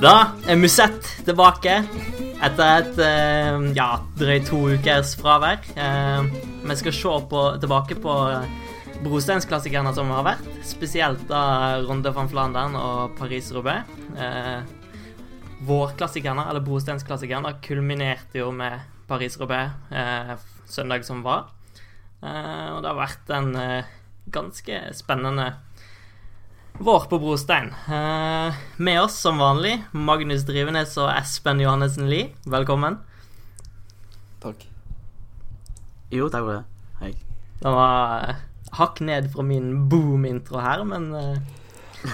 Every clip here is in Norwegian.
Da er Musett tilbake etter et eh, ja, drøyt to ukers fravær. Eh, vi skal se på, tilbake på brosteinsklassikerne som har vært, spesielt da Ronde van Flandern og Paris-Roubais. Eh, vårklassikerne, eller brosteinsklassikerne, kulminerte jo med Paris-Roubais søndag som var. Og det har vært en ganske spennende vår på brostein. Eh, med oss som vanlig Magnus Drivenes og Espen Johannessen Lie. Velkommen. Takk. Jo, takk for det. Hei. Det var eh, hakk ned fra min boom-intro her, men eh,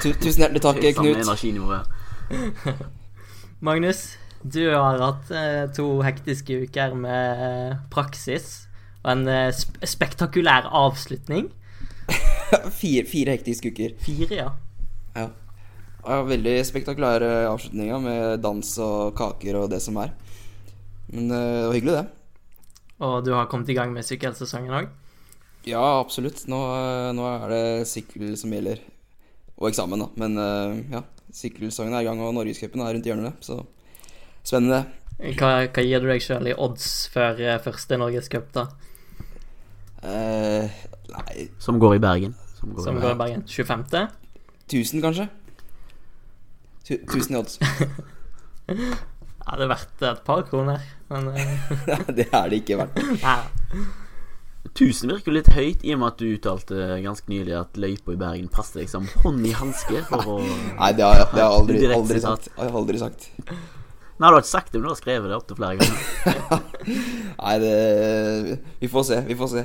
Tu tusen hjertelig takk, Samme Knut. energinivået. Magnus, du har hatt eh, to hektiske uker med eh, praksis og en eh, sp spektakulær avslutning. Fire, fire hektiske uker. Fire, ja. Ja. ja. Veldig spektakulære avslutninger med dans og kaker og det som er. Men eh, det var hyggelig, det. Og du har kommet i gang med sykkelsesongen òg. Ja, absolutt. Nå, eh, nå er det sykkel som gjelder. Og eksamen, da. Men eh, ja, sykkelsesongen er i gang, og Norgescupen er rundt hjørnet. Så spennende. Hva, hva gir du deg sjøl i odds før første Norgescup, da? Eh, nei, Som går i Bergen. Som går Som i går i Bergen. Bergen? 25.? 1000, kanskje? Tu- 1000 i odds. Ja, det er verdt et par kroner, men eh, det er det ikke verdt. nei. 1000 virker jo litt høyt, i og med at du uttalte ganske nylig at løypa i Bergen passer deg som hånd i hanske for å Nei, det har jeg, det har jeg aldri, aldri sagt. Jeg har aldri sagt. Nei, du har ikke sagt det, men du har skrevet det opptil flere ganger. Nei, det Vi får se. Vi får se.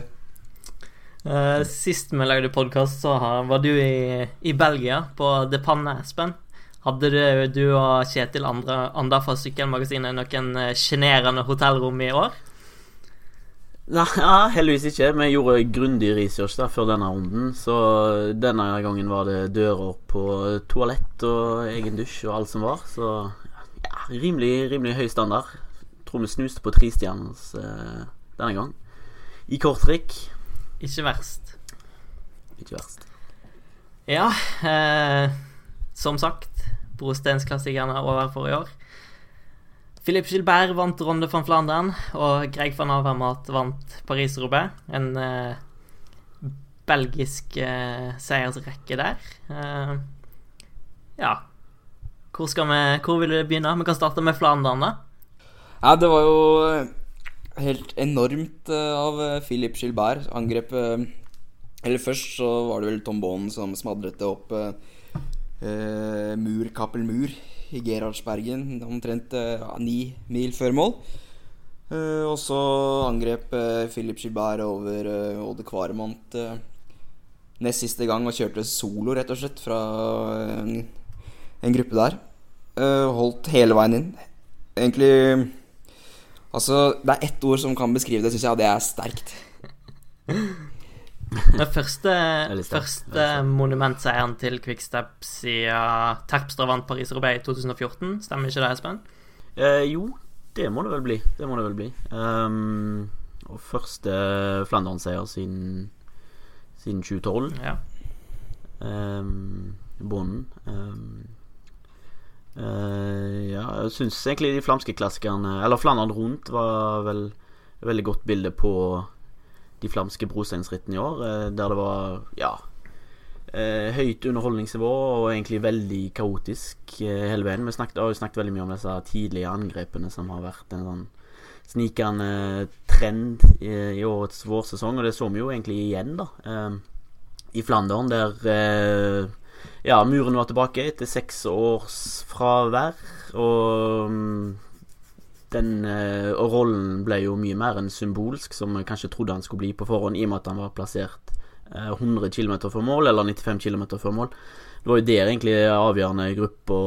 Eh, sist vi lagde podkast, så var du i, i Belgia, på De Panne, Espen. Hadde du, du og Kjetil andre, andre fra Sykkelmagasinet noen eh, sjenerende hotellrom i år? Nei, ja, heldigvis ikke. Vi gjorde grundig research da før denne runden, så denne gangen var det dører på toalett og egen dusj og alt som var, så ja, rimelig, rimelig høy standard. Tror vi snuste på trestjerners eh, denne gang. I korttrikk. Ikke verst. Ikke verst. Ja, eh, som sagt, brosteinsklassikerne er over for i år. Philippe Gilbert vant Ronde van Flandern, og Greg van Avermaet vant Paris-Roubaix. En eh, belgisk eh, seiersrekke der. Eh, ja hvor, skal vi, hvor vil du begynne? Vi kan starte med Flandern, da. Ja, det var jo helt enormt eh, av eh, Philip Gilbert. Angrep eh, Eller først så var det vel Tom Bonen som smadret det opp eh, mur, Kappel mur i Gerhardsbergen, omtrent ni mil før mål. Eh, og så angrep Philip Gilbert over Odde Kvaremont nest siste gang og kjørte solo, rett og slett, fra en, en gruppe der. Holdt hele veien inn. Egentlig Altså, det er ett ord som kan beskrive det, syns jeg, og det er sterkt. Det første, første monumentseieren til Quickstep siden Terpstra vant Paris-Roubaix i 2014. Stemmer ikke det, Espen? Eh, jo, det må det vel bli. Det må det vel bli. Um, og første Flandern-seier siden, siden 2012. Ja. Um, Bonden. Ehm, eh, ja, jeg syns egentlig de flamske klassikerne Eller Flandern rundt var vel et veldig godt bilde på de flamske brosteinsrittene i år, uh, der det var ja uh, høyt underholdningsnivå og egentlig veldig kaotisk hele veien. Vi snakket, har jo snakket veldig mye om disse tidlige angrepene som har vært en sånn snikende trend i, i årets vårsesong, og det så vi jo egentlig igjen, da. I Flandern, der ja, muren var tilbake etter seks års fravær, og mm, den eh, og rollen ble jo mye mer enn symbolsk, som jeg kanskje trodde han skulle bli på forhånd, i og med at han var plassert eh, 100 km før mål, eller 95 km før mål. Det var jo der egentlig avgjørende gruppa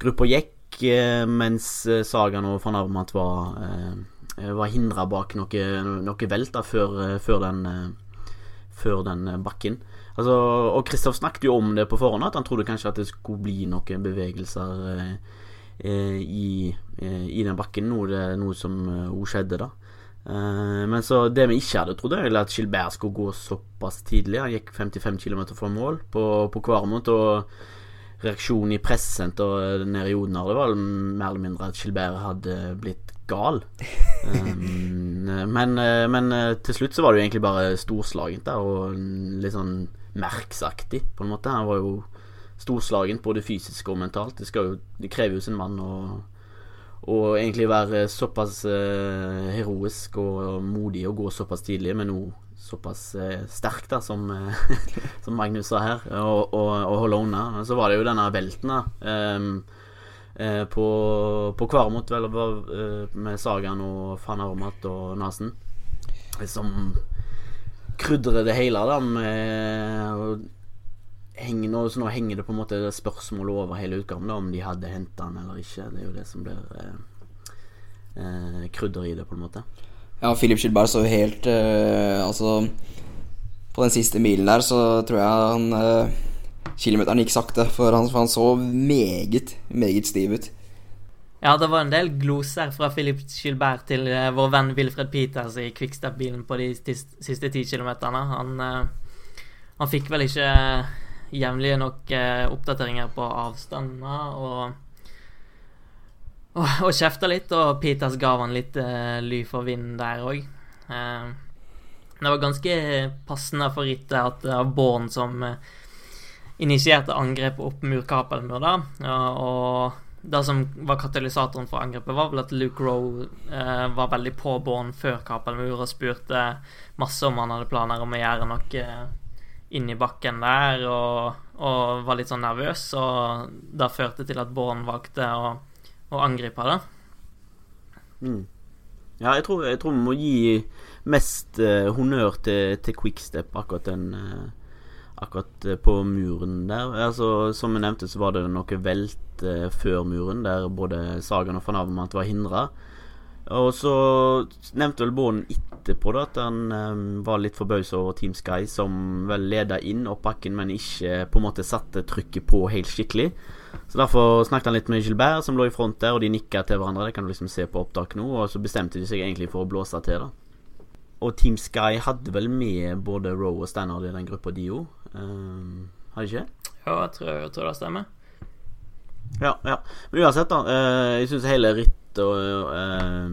gruppa gikk, eh, mens eh, Sagan og van Armant var, eh, var hindra bak noe, noe velt før, eh, før den eh, før den eh, bakken. Altså, og Kristoff snakket jo om det på forhånd, at han trodde kanskje at det skulle bli noen bevegelser eh, eh, i, eh, i den bakken, noe, det, noe som òg skjedde, da. Eh, men så det vi ikke hadde trodd, er at Gilbert skulle gå såpass tidlig. Han gikk 55 km fra mål på, på måte og reaksjonen i pressesenteret nede i Odner, det var mer eller mindre at Gilbert hadde blitt gal. Um, men, men, til slutt så var det jo egentlig bare storslagent der, og litt sånn merksaktig, på en måte. Han var jo storslagen både fysisk og mentalt. Det, jo, det krever jo sin mann å å egentlig være såpass eh, heroisk og modig og gå såpass tidlig, men òg såpass eh, sterk, da, som, uh, som, Magnus sa her, og, og, og holde unna. Så var det jo denne velten, da. Um, på, på Kvarmot, vel, med Sagan og Fan Armat og Nasen, som krydrer det hele, da, med henger, nå, så nå henger det på en måte spørsmålet over hele utgaven, om de hadde henta han eller ikke. Det er jo det som blir eh, eh, krydder i det, på en måte. Ja, Philip Skilberg så helt eh, Altså, på den siste milen der så tror jeg han eh, Kilometeren gikk sakte, for han, for han så meget, meget stiv ut. Ja, det var en del gloser fra Philip Gilbert til uh, vår venn Wilfred Peters i Quickstep-bilen på de siste ti kilometerne. Han, uh, han fikk vel ikke jevnlige nok uh, oppdateringer på avstander og og, og kjefta litt, og Peters ga han litt eh, ly for vind der òg. Eh, det var ganske passende for rittet at det var Born som eh, initierte angrepet opp murkapelmur, da. Ja, og det som var katalysatoren for angrepet, var vel at Luke Rowe eh, var veldig på Born før Kapelmur og spurte masse om han hadde planer om å gjøre noe inni bakken der og, og, var litt sånn nervøs, og det førte til at Born valgte å, å angripe det. Mm. Ja, jeg tror, jeg tror, vi må gi mest eh, honnør til, til Quickstep akkurat den uh, Akkurat uh, på muren der. Altså, som jeg nevnte, så var det noe velt før muren, der både Sagan og van Avermant var hindra. Og så nevnte vel Bård etterpå da at han um, var litt forbausa over Team Sky, som vel leda inn opp bakken, men ikke på en måte satte trykket på helt skikkelig. Så Derfor snakket han litt med Gilbert, som lå i front der, og de nikka til hverandre. Det kan du liksom se på opptak nå. Og så bestemte de seg egentlig for å blåse til, da. Og Team Sky hadde vel med både Roe og Stannard i den gruppa, de òg? Um, har de ikke? Ja, jeg tror, jeg tror det stemmer. Ja, ja. Men uansett, da. Uh, jeg syns hele rittet uh,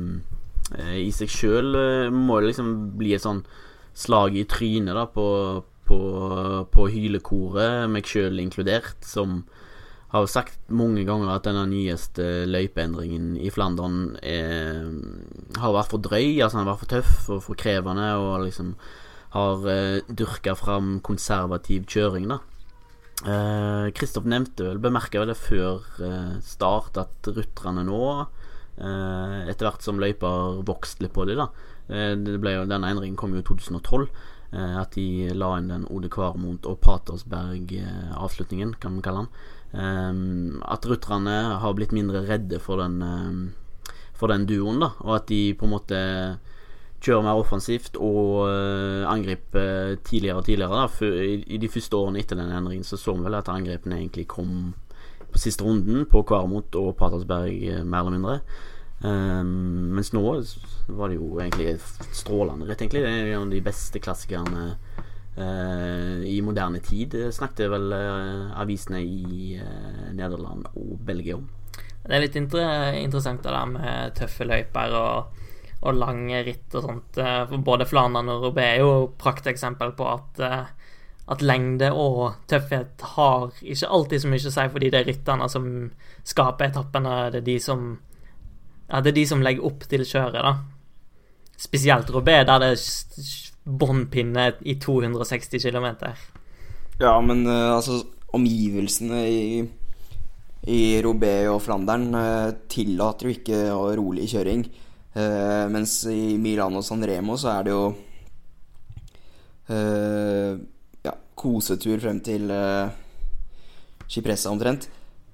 i seg sjøl må liksom bli et sånn slag i trynet da på, på, på hylekoret, meg sjøl inkludert, som har sagt mange ganger at denne nyeste løypeendringen i Flandern er, har vært for drøy, altså den har vært for tøff og for krevende, og liksom har uh, dyrka fram konservativ kjøring, da. Kristoff uh, nevnte vel, bemerka vel det før uh, start, at rutterne nå Eh, etter hvert som løypa vokst litt på dem, da. Eh, det ble jo, denne endringen kom jo i 2012. Eh, at de la inn den Ode Kvarmont og Patersberg-avslutningen, kan man kalle den. At rutterne har blitt mindre redde for den, for den duoen, da. Og at de på en måte kjører mer offensivt og angriper tidligere og tidligere. Da. I de første årene etter den endringen så så vi vel at angrepene egentlig kom på siste runden på Kvarmot og Patersberg, eh, mer eller mindre. Um, mens nå var det jo egentlig strålende rett, egentlig. Det er en av de beste klassikerne i moderne tid, snakket vel uh, avisene i uh, Nederland og Belgia om. Det er litt inter interessant det der med tøffe løyper og, og lange ritt og sånt. For både Flandern og Robé er jo prakteksempel på at at lengde og tøffhet har ikke alltid så mye å si, fordi det er rytterne som skaper etappene. Det er de som Ja, det er de som legger opp til kjøret, da. Spesielt Robé, der det er båndpinne i 260 km. Ja, men uh, altså Omgivelsene i, i Robé og Flandern uh, tillater jo ikke rolig kjøring. Uh, mens i Milano og San Remo så er det jo kosetur frem til Cipressa omtrent.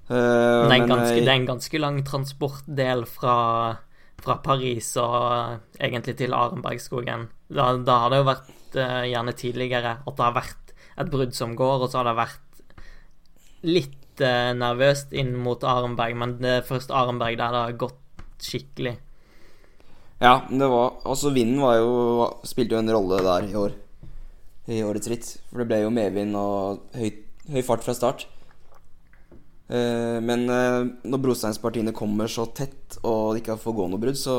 Uh, det, er ganske, det, er en ganske lang transportdel fra, fra Paris og egentlig til Arenbergskogen. Da, da har det jo vært uh, gjerne tidligere at det har vært et brudd som går, og så har det vært litt uh, nervøst inn mot Arenberg, men det er først Arenberg der det har gått skikkelig. Ja, det var Altså, vinden var jo Spilte jo en rolle der i år i årets ritt. For det ble jo medvind og høy, høy fart fra start. Eh, men eh, når brosteinspartiene kommer så tett, og det ikke får gå noe brudd, så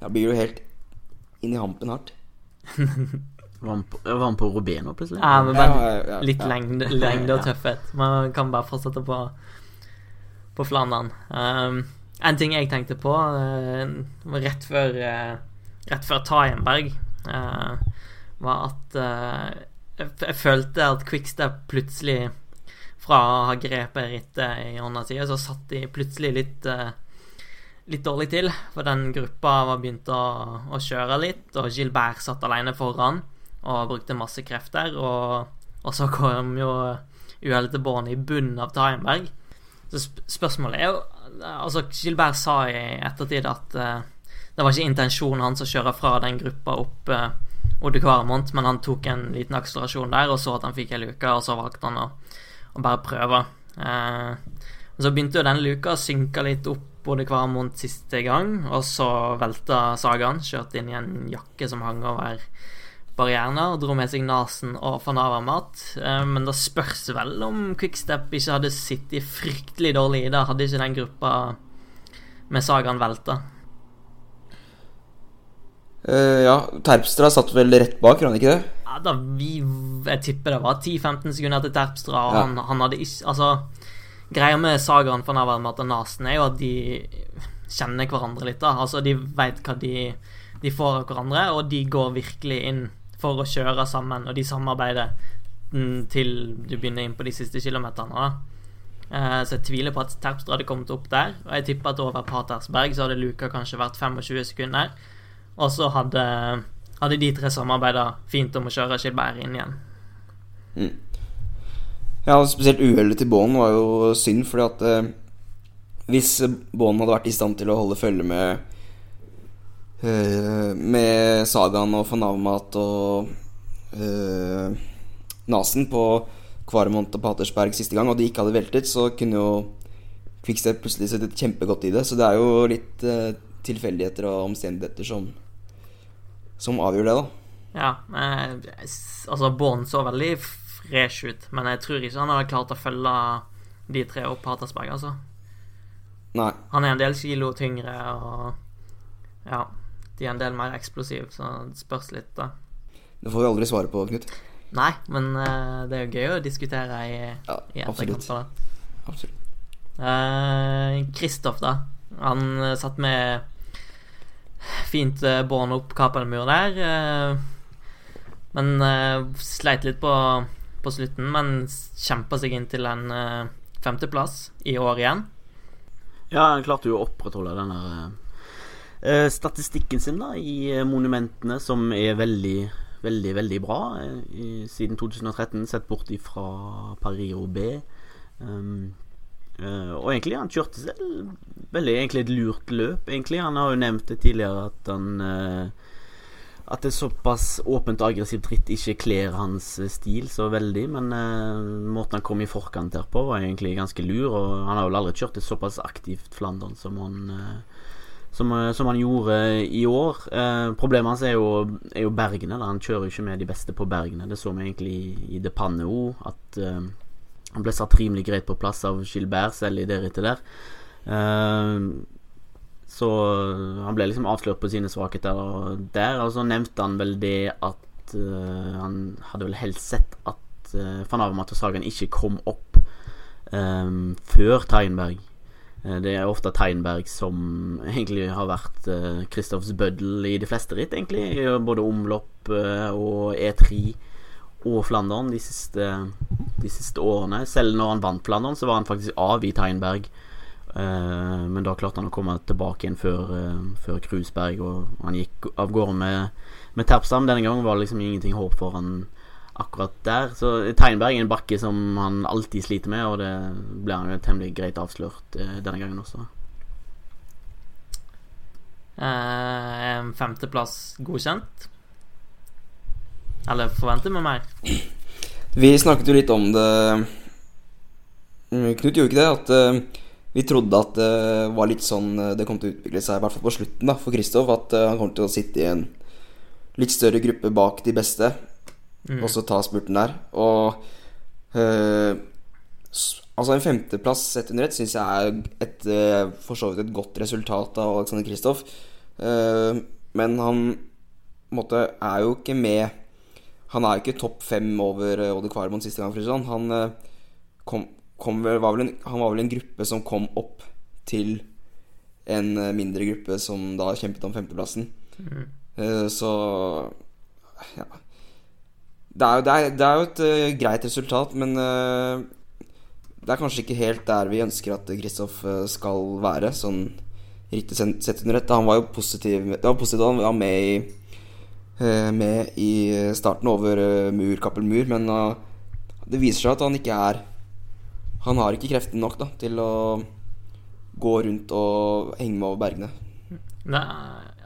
ja, blir det jo helt inn i hampen hardt. Var han på, var på Robeno plutselig? Ja, men bare ja, ja, litt ja. lengde, lengde og tøffhet. Man kan bare fortsette på på Flandern. Um, en ting jeg tenkte på uh, rett før uh, Rett før Tajenberg, uh, var at jeg, f- jeg følte at Quickstep plutselig fra å ha grepet rittet i hånda si, så satt de plutselig litt eh, litt dårlig til. For den gruppa var begynt å, å kjøre litt, og Gilbert satt alene foran og brukte masse krefter. Og, og så kom jo uhellet til Born i bunnen av Tainberg, Så spørsmålet er jo Altså, Gilbert sa i ettertid at uh, det var ikke intensjonen hans å kjøre fra den gruppa opp uh, Odde Kvaremont, men han tok en liten akselerasjon der og så at han fikk ei luke, og så valgte han å, å bare prøve. Eh, og så begynte jo den luka å synke litt opp både hver måned siste gang, og så velta Sagaen, kjørte inn i en jakke som hang over barrierene, og dro med seg Nasen og Fanava-mat. Eh, men det spørs vel om Quickstep ikke hadde sittet fryktelig dårlig i det, hadde ikke den gruppa med Sagaen velta. Uh, ja, Terpstra satt vel rett bak, gjorde han ikke det? Ja, da vi Jeg tipper det var 10-15 sekunder til Terpstra, og Ja. han, han hadde ikke Altså, greia med Sagaen for Avermaet og Nasen er jo at de kjenner hverandre litt, da. Altså, de veit hva de, de får av hverandre, og de går virkelig inn for å kjøre sammen, og de samarbeider til du begynner inn på de siste kilometerne, da. Eh, Så jeg tviler på at Terpstra hadde kommet opp der. Og jeg tipper at over Patersberg så hadde luka kanskje vært 25 sekunder. Og så hadde, hadde de tre samarbeida fint om å kjøre Gilbert inn igjen. Ja, spesielt uhellet til Båen var jo synd, fordi at eh, hvis Båen hadde vært i stand til å holde følge med eh, Med Sagaen og van Avermaet og eh, Nasen på Kvaremont og Patersberg siste gang, og de ikke hadde veltet, så kunne jo Quickstep plutselig sittet kjempegodt i det. Så det er jo litt eh, tilfeldigheter og omstendigheter som, som avgjør det, da. Ja, eh, altså Bånd så veldig fresh ut, men jeg tror ikke han hadde klart å følge de tre opp Hattersberg, altså. Nei. Han er en del kilo tyngre, og ja, de er en del mer eksplosive, så det spørs litt, da. Det får vi aldri svare på, Knut. Nei, men eh, det er jo gøy å diskutere i, Ja, i etterkant av det. Absolutt. Eh, Kristoff, da. Han satt med fint uh, bånd opp Kapelmur der. eh, men eh, sleit litt på, på slutten, men kjempa seg inn til en eh, femteplass i år igjen. Ja, han klarte jo å opprettholde den der eh, statistikken sin da i eh, monumentene, som er veldig, veldig, veldig bra eh, siden 2013, sett bort ifra Paris-Roubaix. Um, eh, og egentlig, han kjørte selv veldig egentlig et lurt løp, egentlig. Han har jo nevnt det tidligere at han uh, at er såpass åpent og aggressivt ritt ikke kler hans eh, stil så veldig. Men uh, måten han kom i forkant der på, var egentlig ganske lur. Og han har vel aldri kjørt et såpass aktivt Flandern som han, som, som han gjorde i år. Problemet hans er jo, er jo bergene. Da. Han kjører jo ikke med de beste på bergene. Det så vi egentlig i, i De Panne òg, at han ble satt rimelig greit på plass av Gilbert selv i det rittet der. Uh, så han ble liksom avslørt på sine svakheter og der. Og så nevnte han vel det at uh, han hadde vel helst sett at uh, van Avermaet og Sagan ikke kom opp um, før Teinberg. Eh, det er ofte Teinberg som egentlig har vært uh, bøddel i de fleste ritt, egentlig. Både omlopp og E3 og Flandern de siste, de siste årene. Selv når han vant Flandern, så var han faktisk av i Teinberg. Eh, men da klarte han å komme tilbake igjen før, uh, før Krusberg, og han gikk av gårde med, med Terpstam. Denne gangen var det liksom ingenting håp for han akkurat der. Så Teinberg er en bakke som han alltid sliter med, og det ble han jo temmelig greit avslørt eh, denne gangen også. Eh, femteplass godkjent? Eller forventer vi mer? Vi snakket jo litt om det Mm, Knut gjorde ikke det? At eh, vi trodde at det var litt sånn eh, det kom til å utvikle seg, i hvert fall på slutten, da, for Kristoff. At eh, han kommer til å sitte i en litt større gruppe bak de beste, Mm. og så ta spurten der. Og eh, Altså En femteplass sett under ett syns jeg er et, for så vidt et godt resultat av Alexander Kristoff. Uh, men han måtte, er jo ikke med Han er ikke topp fem over eh, Odde Kvarmon siste gang. sånn. Han, eh, kom, kom vel, var vel en, han var vel en gruppe som kom opp til en eh, mindre gruppe som da kjempet om femteplassen. Mm. Så ja. Det er, jo, det, er, det er jo et uh, greit resultat, men uh, det er kanskje ikke helt der vi ønsker at Kristoff skal være, sånn riktig sett under ett. Han var jo positiv Det var positivt at han var med i Med i starten over eh, mur, Kappel Mur, men eh, det viser seg at han ikke er Han har ikke krefter nok da til å gå rundt og henge med over bergene. Nei,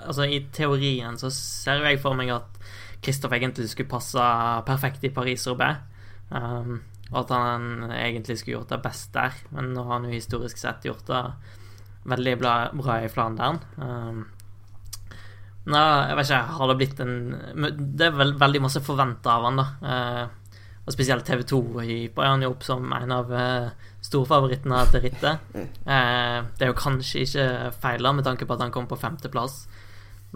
altså, I teorien så ser jeg for meg at Kristoff egentlig skulle passe perfekt i Paris-Roubaix. Um, og at han egentlig skulle gjort det best der, men nå har han jo historisk sett gjort det veldig bra, bra i Flandern. Um, Nei, jeg vet ikke, har det blitt en Det er vel veldig masse forventa av han, da. Eh, og spesielt TV 2 hyper han jo opp som en av eh, storfavorittene til rittet. Eh, det er jo kanskje ikke feil, med tanke på at han kom på femteplass.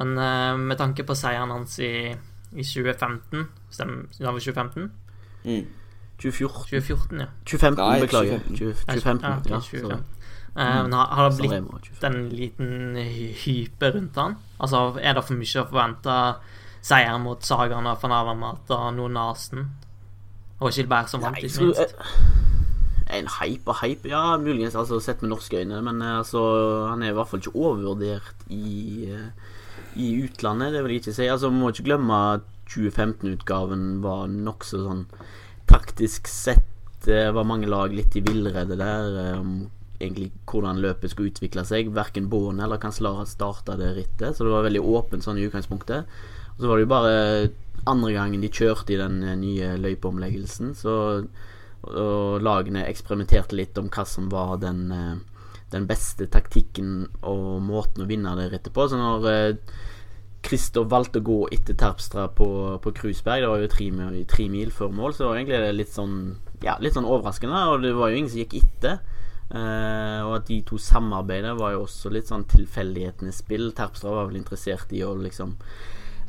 Men eh, med tanke på seieren hans i, i 2015 Stemmer det var 2015? Mm. 2014 2014, ja. 2015, Nei, beklager. 2015. 2015. Ja, ok, ja, 2015. Eh, men har, har det blitt en liten hype rundt han? Altså, er det for mye å forvente seier mot Sagaen og van Avermaet og noen Nasen? Og Gilbert som vant, ikke minst. eh, En hype og hype, ja, muligens altså, sett med norske øyne, men eh, altså, han er i hvert fall ikke overvurdert i, i utlandet, det vil jeg ikke si. Altså, må ikke glemme at 2015-utgaven var nokså sånn taktisk sett var mange lag litt i villrede der om egentlig hvordan løpet skulle utvikle seg. Verken Båen eller Cancellara starta det rittet, så det var veldig åpent sånn i utgangspunktet. Og så var det jo bare andre gangen de kjørte i den eh, nye løypeomleggelsen, så og lagene eksperimenterte litt om hva som var den, eh, den beste taktikken og måten å vinne det rittet på. Så når eh, Kristoff valgte å gå etter Terpstra på, på Krusberg, det var jo tre, mil- tre mil før mål, så egentlig er det litt sånn Ja, litt sånn overraskende, og det var jo ingen som gikk etter. Eh, og at de to samarbeidet var jo også litt sånn tilfeldighetenes spill. Terpstra var vel interessert i å liksom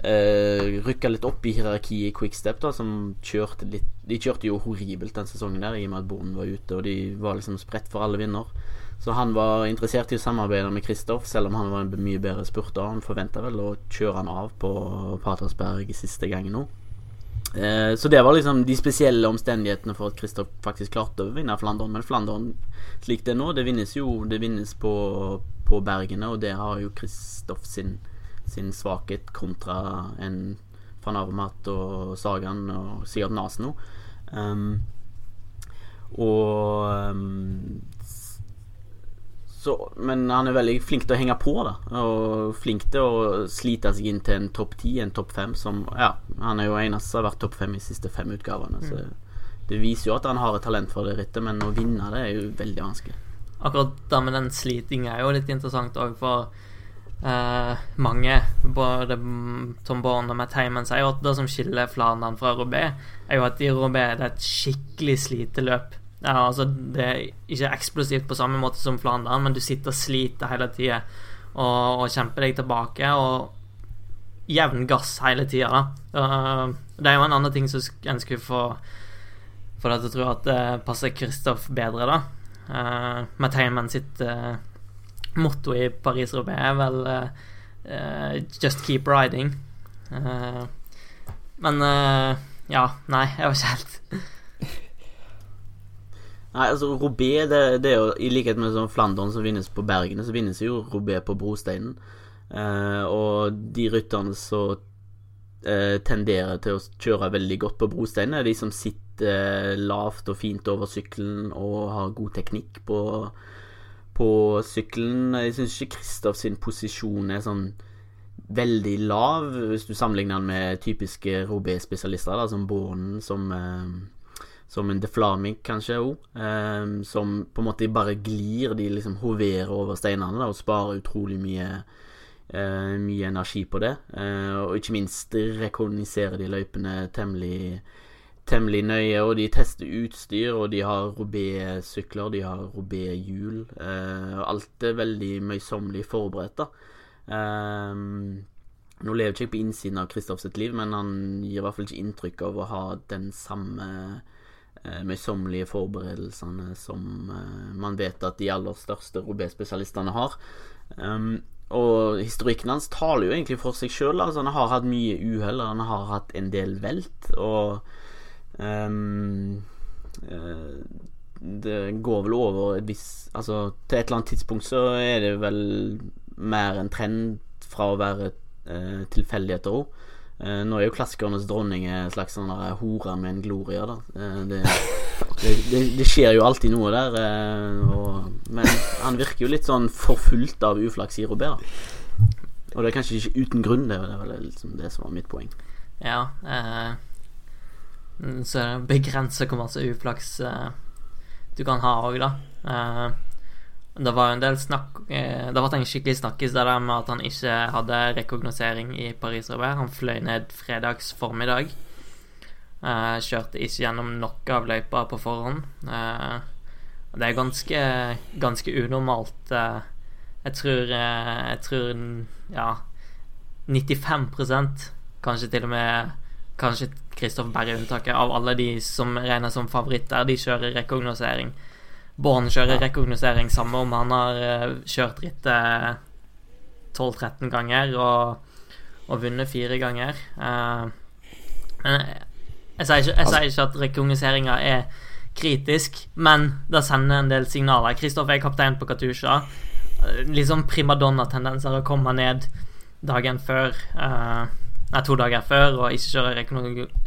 uh, rykke litt opp i hierarkiet i Quickstep, da, som kjørte litt De kjørte jo horribelt den sesongen der, i og med at Bonden var ute, og de var liksom spredt for alle vinner. Så han var interessert i å samarbeide med Kristoff, selv om han var en mye bedre spurter. Han forventa vel å kjøre han av på Patersberg siste gangen nå. Eh, så det var liksom de spesielle omstendighetene for at Kristoff faktisk klarte å vinne Flandern. Men Flandern slik det er nå, det vinnes jo Det vinnes på, på Bergene, og det har jo Kristoff sin, sin svakhet kontra en van Armat og Sagan og Sigurd Nasno. Um, og um, så, men han er veldig flink til å henge på, da. Og flink til å slite seg inn til en topp ti, en topp fem, som Ja, han er jo eneste som har vært topp fem i de siste fem utgavene. Så det viser jo at han har et talent for det rittet, men å vinne det er jo veldig vanskelig. Akkurat det med den slitinga er jo litt interessant òg, for eh, mange, både Tom Born og Matt Heimen, sier at det som skiller Flandern fra Robé, er jo at i Robé er det et skikkelig sliteløp. Ja, altså Det er ikke eksplosivt på samme måte som Flandern, men du sitter og sliter hele tida og, og kjemper deg tilbake. Og jevn gass hele tida. Uh, det er jo en annen ting som en skulle få For at jeg tror at det passer Kristoff bedre, da. Uh, Matt Heyman sitt uh, motto i Paris-Roubaix er vel uh, eh, 'just keep riding'. Eh, men eh, ja, nei, jeg var ikke helt Nei, altså Robé, det, det er jo i likhet med sånn Flandern som vinnes på Bergene, så vinnes jo Robé på brosteinen. Eh, og de rytterne som eh, tenderer til å kjøre veldig godt på brosteinen, er de som sitter eh, lavt og fint over sykkelen og har god teknikk på, på sykkelen. Jeg syns ikke Kristoff sin posisjon er sånn veldig lav, hvis du sammenligner den med typiske Robé-spesialister, som Bornen, som eh, som en deflaming, kanskje òg. Eh, som på en måte bare glir. De liksom hoverer over steinene da, og sparer utrolig mye eh, Mye energi på det. Eh, og ikke minst rekogniserer de løypene temmelig temmelig nøye, og de tester utstyr, og de har Robé-sykler, de har Robé-hjul. og alt er veldig møysommelig forberedt, da. Eh, nå lever ikke jeg på innsiden av Kristoff sitt liv, men han gir i hvert fall ikke inntrykk av å ha den samme eh, møysommelige forberedelsene som eh, man vet at de aller største Robé-spesialistene har. Um, og historikken hans taler jo egentlig for seg sjøl. Altså, han har hatt mye uhell, han har hatt en del velt, og um, uh, Det går vel over et visst Altså, til et eller annet tidspunkt så er det vel mer en trend fra å være uh, tilfeldigheter òg. Uh, nå er jo klassikernes dronning en slags sånn hore med en gloria, da. Det, det, det, det, skjer jo alltid noe der. Og, men han virker jo litt sånn forfulgt av uflaks i Robert. Og det er kanskje ikke uten grunn, det er vel liksom det som var mitt poeng. Ja. Eh, så er det begrensa hvor masse uflaks eh, du kan ha òg, da. Eh, det var en del snakk eh, Det ble en skikkelig snakkis der med at han ikke hadde rekognosering i Paris-Roubais. Han fløy ned fredags formiddag. Uh, kjørte ikke gjennom noe av løypa på forhånd. Uh, det er ganske, ganske unormalt. Jeg tror Jeg tror ja 95 kanskje til og med Kanskje Kristoff Berre unntaket av alle de som regnes som favoritter. De kjører rekognosering. Born kjører ja. rekognosering samme om han har kjørt rittet 12-13 ganger og, og vunnet fire ganger. men jeg sier ikke, jeg sier ikke at rekognoseringa er kritisk, men det sender en del signaler. Kristoffer er kaptein på Katusha. Liksom primadonna-tendenser å komme ned dagen før uh, Nei, to dager før og ikke kjøre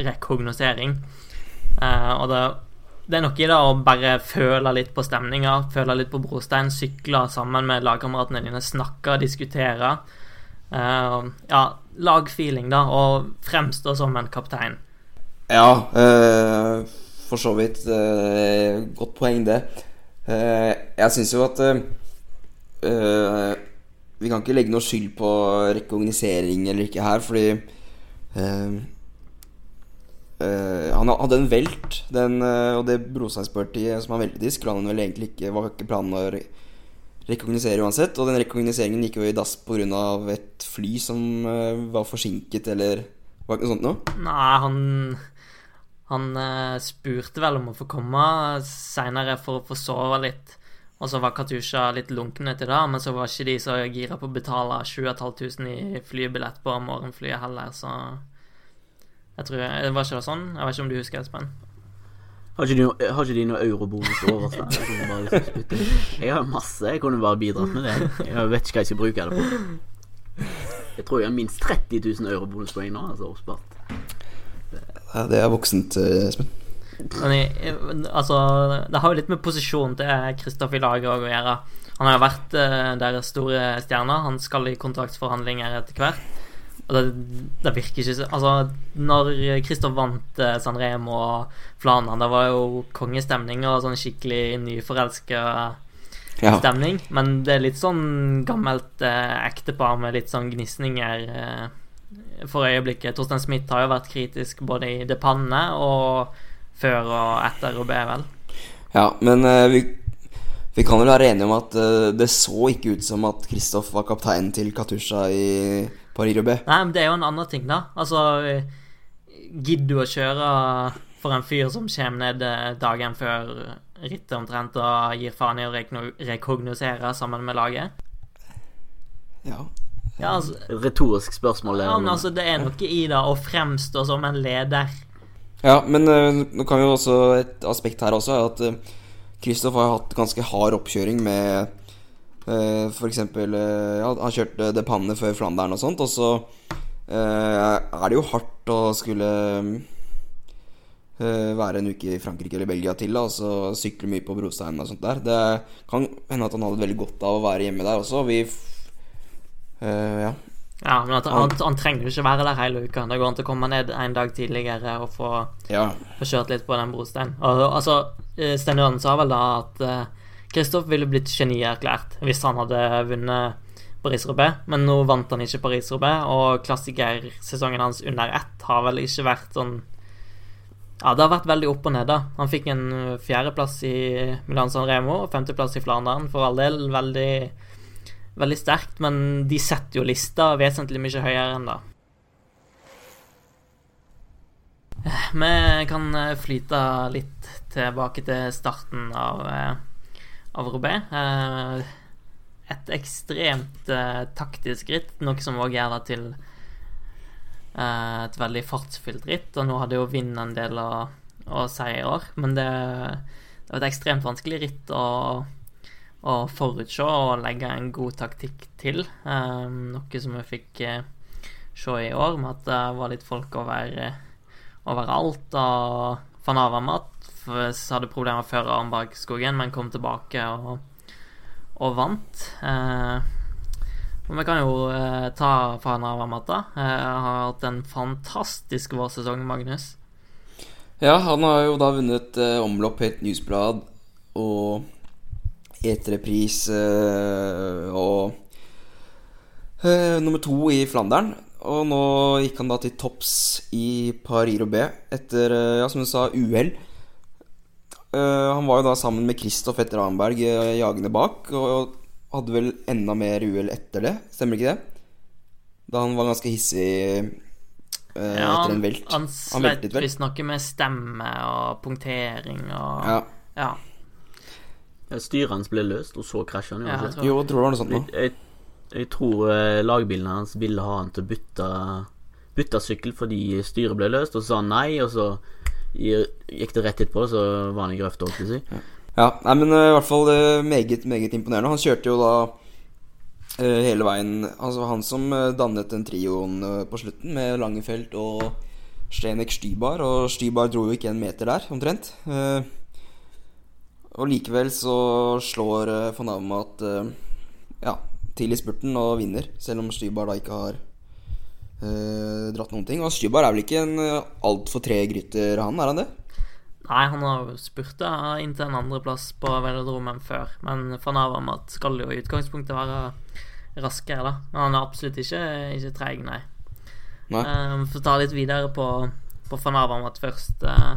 rekognosering. Uh, og det, det, er noe i det å bare føle litt på stemninga, føle litt på brostein, sykle sammen med lagkameratene dine, snakke, diskutere. Uh, ja, lagfeeling, da, og fremstå som en kaptein. Ja, uh, for så vidt. Uh, godt poeng, det. Jeg syns jo at Vi kan ikke legge noe skyld på rekognosering eller ikke her, fordi Han hadde en velt, den, og det Brosteinspartiet som han veltedisk, han vel egentlig ikke Var ikke planen å rekognosere uansett. Og den rekognoseringen gikk jo i dass pga. et fly som var forsinket, eller var ikke noe sånt noe? Nei, han han spurte vel om å få komme seinere for å få sove litt. Og så var Katusha litt lunken etter det, men så var ikke de så gira på å betale 7500 i flybillett på morgenflyet heller, så jeg tror jeg, var ikke det sånn? Jeg vet ikke om du husker, Espen? Har ikke, de, har ikke de noe eurobonus over seg? Jeg, liksom jeg har masse, jeg kunne bare bidratt med det. Jeg vet ikke hva jeg skal bruke det på. Jeg tror jeg har minst 30 000 eurobonuspoeng nå, altså oppspart. Ja, det er voksent, eh, Espen. altså, det har jo litt med posisjonen til Kristoffer i laget å gjøre. Han har jo vært uh, deres store stjerne. Han skal i kontraktsforhandlinger etter hvert. Og det, det virker ikke Altså, når Kristoff vant Sanremo San Remo og Flanan, det var jo kongestemning og sånn skikkelig nyforelska ja. stemning. Men det er litt sånn gammelt eh, ektepar med litt sånn gnisninger. eh, for øyeblikket. Torstein Smith har jo vært kritisk både i det Panne og før og etter Robé, vel. Ja, men eh, vi, vi, kan vel være enige om at uh, det så ikke ut som at Kristoff var kapteinen til Katusha i Paris-Roubais. Nei, men det er jo en annen ting, da. Altså Gidder du å kjøre for en fyr som kommer ned eh, dagen før rittet omtrent og gir faen i å rekognosere sammen med laget? Ja. Ja, altså, Retorisk spørsmål. Ja, men altså, det er noe i det å fremstå som en leder. Ja, men uh, nå kan vi jo også Et aspekt her også er at Kristoff uh, har hatt ganske hard oppkjøring med uh, f.eks. Uh, ja, han kjørte De Panne før Flandern og sånt, og så er det jo hardt å skulle være en uke i Frankrike eller Belgia til, da, og så sykle mye på brosteinen og sånt der. Det kan hende at han hadde veldig godt av å være hjemme der også. Vi ja. ja. men han, han, trenger jo ikke være der hele uka. Det går an til å komme ned en dag tidligere og få, ja. få kjørt litt på den brosteinen. Og, altså, Sten Jørgen sa vel da at Kristoff ville blitt genierklært hvis han hadde vunnet Paris-Roubais, men nå vant han ikke Paris-Roubais, og klassikersesongen hans under ett har vel ikke vært sånn ja, det har vært veldig opp og ned, da. Han fikk en fjerdeplass i Milan San Remo og femteplass i Flandern. For all del veldig, veldig sterkt, men de setter jo lista vesentlig mye høyere enn det. Vi kan flyte litt tilbake til starten av, av Robé. Et ekstremt taktisk ritt, noe som òg gjør det til Eh, et veldig fartsfylt ritt, og nå hadde jo Vind en del å, å si i år. Men det, det var et ekstremt vanskelig ritt å, å forutse og legge en god taktikk til. Noe som vi fikk se i år, med at det var litt folk over, overalt. Og van Avamat hadde problemer før Arnbergskogen, men kom tilbake og, og vant. Men vi kan jo eh, ta Fana Wamata. Eh, har hatt en fantastisk vårsesong, Magnus. Ja, han har jo da vunnet eh, omlopp helt newsblad og eterepris eh, og eh, nummer to i Flandern. Og nå gikk han da til topps i Paris Roubais etter, eh, ja, som du sa, uhell. Eh, han var jo da sammen med Kristoff etter Arnberg jagende bak. Og hadde vel enda mer uhell etter det, stemmer ikke det? Da han var ganske hissig uh, ja, etter en velt. Han, han slet visstnok med stemme og punktering og Ja. ja. Ja, Styret hans ble løst, og så krasja han. Ja, jo, jeg altså. tror- Jo, jeg tror det var noe sånt Jeg, nå. jeg, jeg tror lagbilene lagbilen hans ville ha han til å bytte Bytte sykkel fordi styret ble løst, og så sa han nei, og så gikk det rett etterpå, så var han i grøfta, holdt jeg på å si. Ja, nei, men eh, i hvert fall eh, meget, meget imponerende. Han kjørte jo da uh, hele veien Altså han som dannet den trioen på slutten, med Langefelt og Stenek Stybar. Og Stybar dro jo ikke en meter der, omtrent. Uh, og likevel så slår uh, von Avermaet uh, ja, til i spurten og vinner, selv om Stybar da ikke har eh, dratt noen ting. Og Stybar er vel ikke en uh, altfor treg rytter, han? Er han det? Nei, han har spurta inn til en andreplass på velodromen før, men van Avermat skal jo i utgangspunktet være raskere, da. Men han er absolutt ikke, ikke treig, nei. Nei. Um, for å ta litt videre på, på van Avermat først. eh,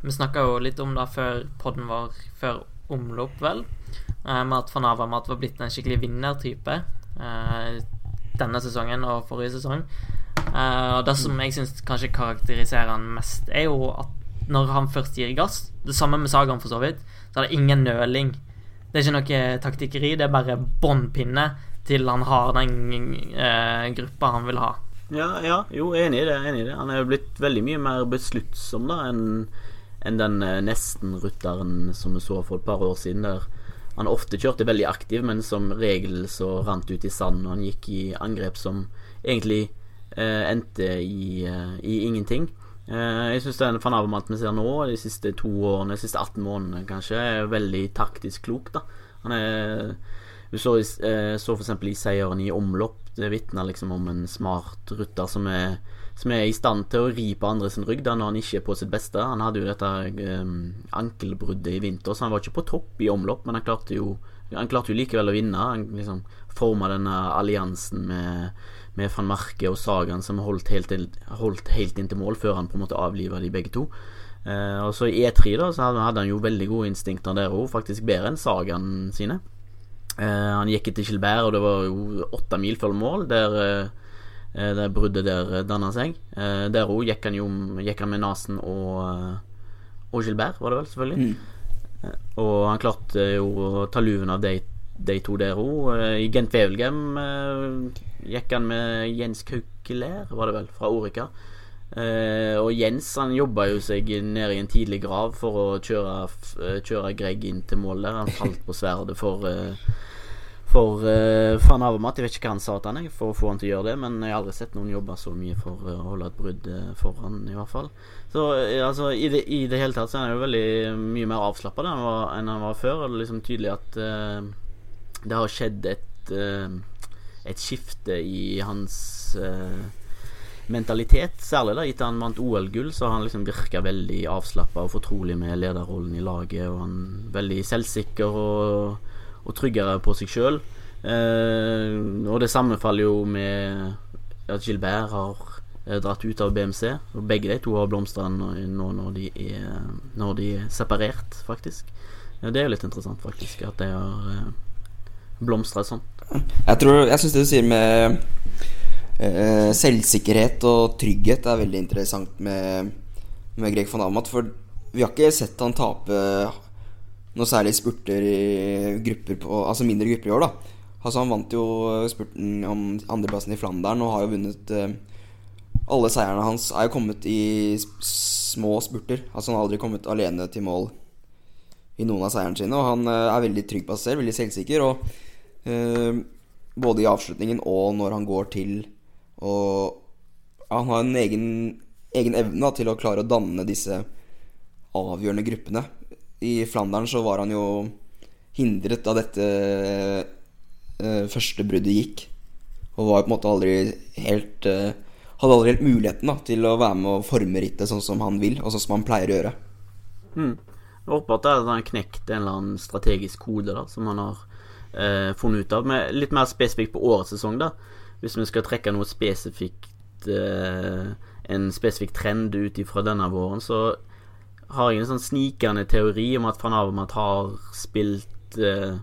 vi snakka jo litt om det før podden vår, før omlopp, vel. eh, med at van Avermat var blitt en skikkelig vinnertype eh, denne sesongen og forrige sesong. Uh, og det som jeg syns kanskje karakteriserer han mest, er jo at når han først gir gass Det samme med Sagan, for så vidt. Så er det ingen nøling. Det er ikke noe taktikkeri, det er bare båndpinne til han har den uh, gruppa han vil ha. Ja, ja, jo, enig i det. enig i det Han er jo blitt veldig mye mer besluttsom da enn en den eh, nesten-rutteren som vi så for et par år siden, der han ofte kjørte veldig aktiv, men som regel så rant ut i sand, og han gikk i angrep som egentlig eh, endte i, eh, i ingenting. Eh, jeg syns den van Avermaet vi ser nå, de siste to årene, de siste 18 månedene kanskje, er veldig taktisk klok. da Han er Du så, eh, så eksempel i seieren i omlopp. Det vitner liksom om en smart rutter som er, som er i stand til å ri på andre sin rygg da når han ikke er på sitt beste. Han hadde jo dette um, ankelbruddet i vinter, så han var ikke på topp i omlopp, men han klarte jo han klarte jo likevel å vinne. Han liksom forma denne alliansen med, med van Marke og Sagan som holdt helt, holdt helt inn til mål før han på en måte avliva de begge to. Uh, og så i E3 da Så hadde han jo veldig gode instinkter der òg, faktisk bedre enn Sagan sine. Uh, han gikk etter Gilbert, og det var jo åtte mil før mål, der eh, det bruddet der danna seg. Eh, der òg gikk gikk han med Nasen og, eh, og Gilbert, var det vel, selvfølgelig. Mm. Og han klarte jo å ta luven av de, de to der òg. I Gent Wevelgem eh, gikk han med Jens Kaukelær, var det vel, fra Orica. Eh, og Jens han jobba jo seg ned i en tidlig grav for å kjøre, eh, kjøre Greg inn til mål der. Han falt på sverdet for eh, For uh, van Avermaet. Jeg vet ikke hva han sa til han jeg, for å få han til å gjøre det, men jeg har aldri sett noen jobbe så mye for eh, å holde et brudd foran, i hvert fall. Så eh, altså, i det, i det hele tatt så er han jo veldig mye mer avslappa enn, enn han var før. Og det er liksom tydelig at uh, det har skjedd et uh, et skifte i hans uh, mentalitet, særlig da etter han vant OL-gull, så har han liksom virka veldig avslappa og fortrolig med lederrollen i laget, og han er veldig selvsikker og, og tryggere på seg sjøl. Eh, og det sammenfaller jo med at Gilbert har eh, dratt ut av BMC. Og begge de to har blomstra nå, nå når de er Når de er separert, faktisk. Ja, det er jo litt interessant, faktisk, at de har eh, blomstra sånn. Jeg tror Jeg syns det du sier med eh, selvsikkerhet og trygghet er veldig interessant med, med Greg van Amat. For vi har ikke sett han tape noe særlig spurter i grupper på, altså mindre grupper i år, da. Altså Han vant jo spurten om andreplassen i Flandern og har jo vunnet eh, Alle seierne hans er jo kommet i små spurter. Altså Han har aldri kommet alene til mål i noen av seierne sine. Og han eh, er veldig trygg på seg selv, veldig selvsikker. Og eh, både i avslutningen og når han går til og Han har en egen, egen evne da, til å klare å danne disse avgjørende gruppene. I Flandern så var han jo hindret da dette uh, første bruddet gikk. Og var på en måte aldri helt uh, Hadde aldri helt muligheten da til å være med og forme rittet sånn som han vil, og sånn som han pleier å gjøre. Mm. Jeg håper at er en knekt en eller annen strategisk kode da som han har uh, funnet ut av. Men litt mer spesifikt på årets sesong, da. Hvis vi skal trekke noe spesifikt En spesifikk trend ut ifra denne våren, så har jeg en sånn snikende teori om at van Avermaet har spilt eh,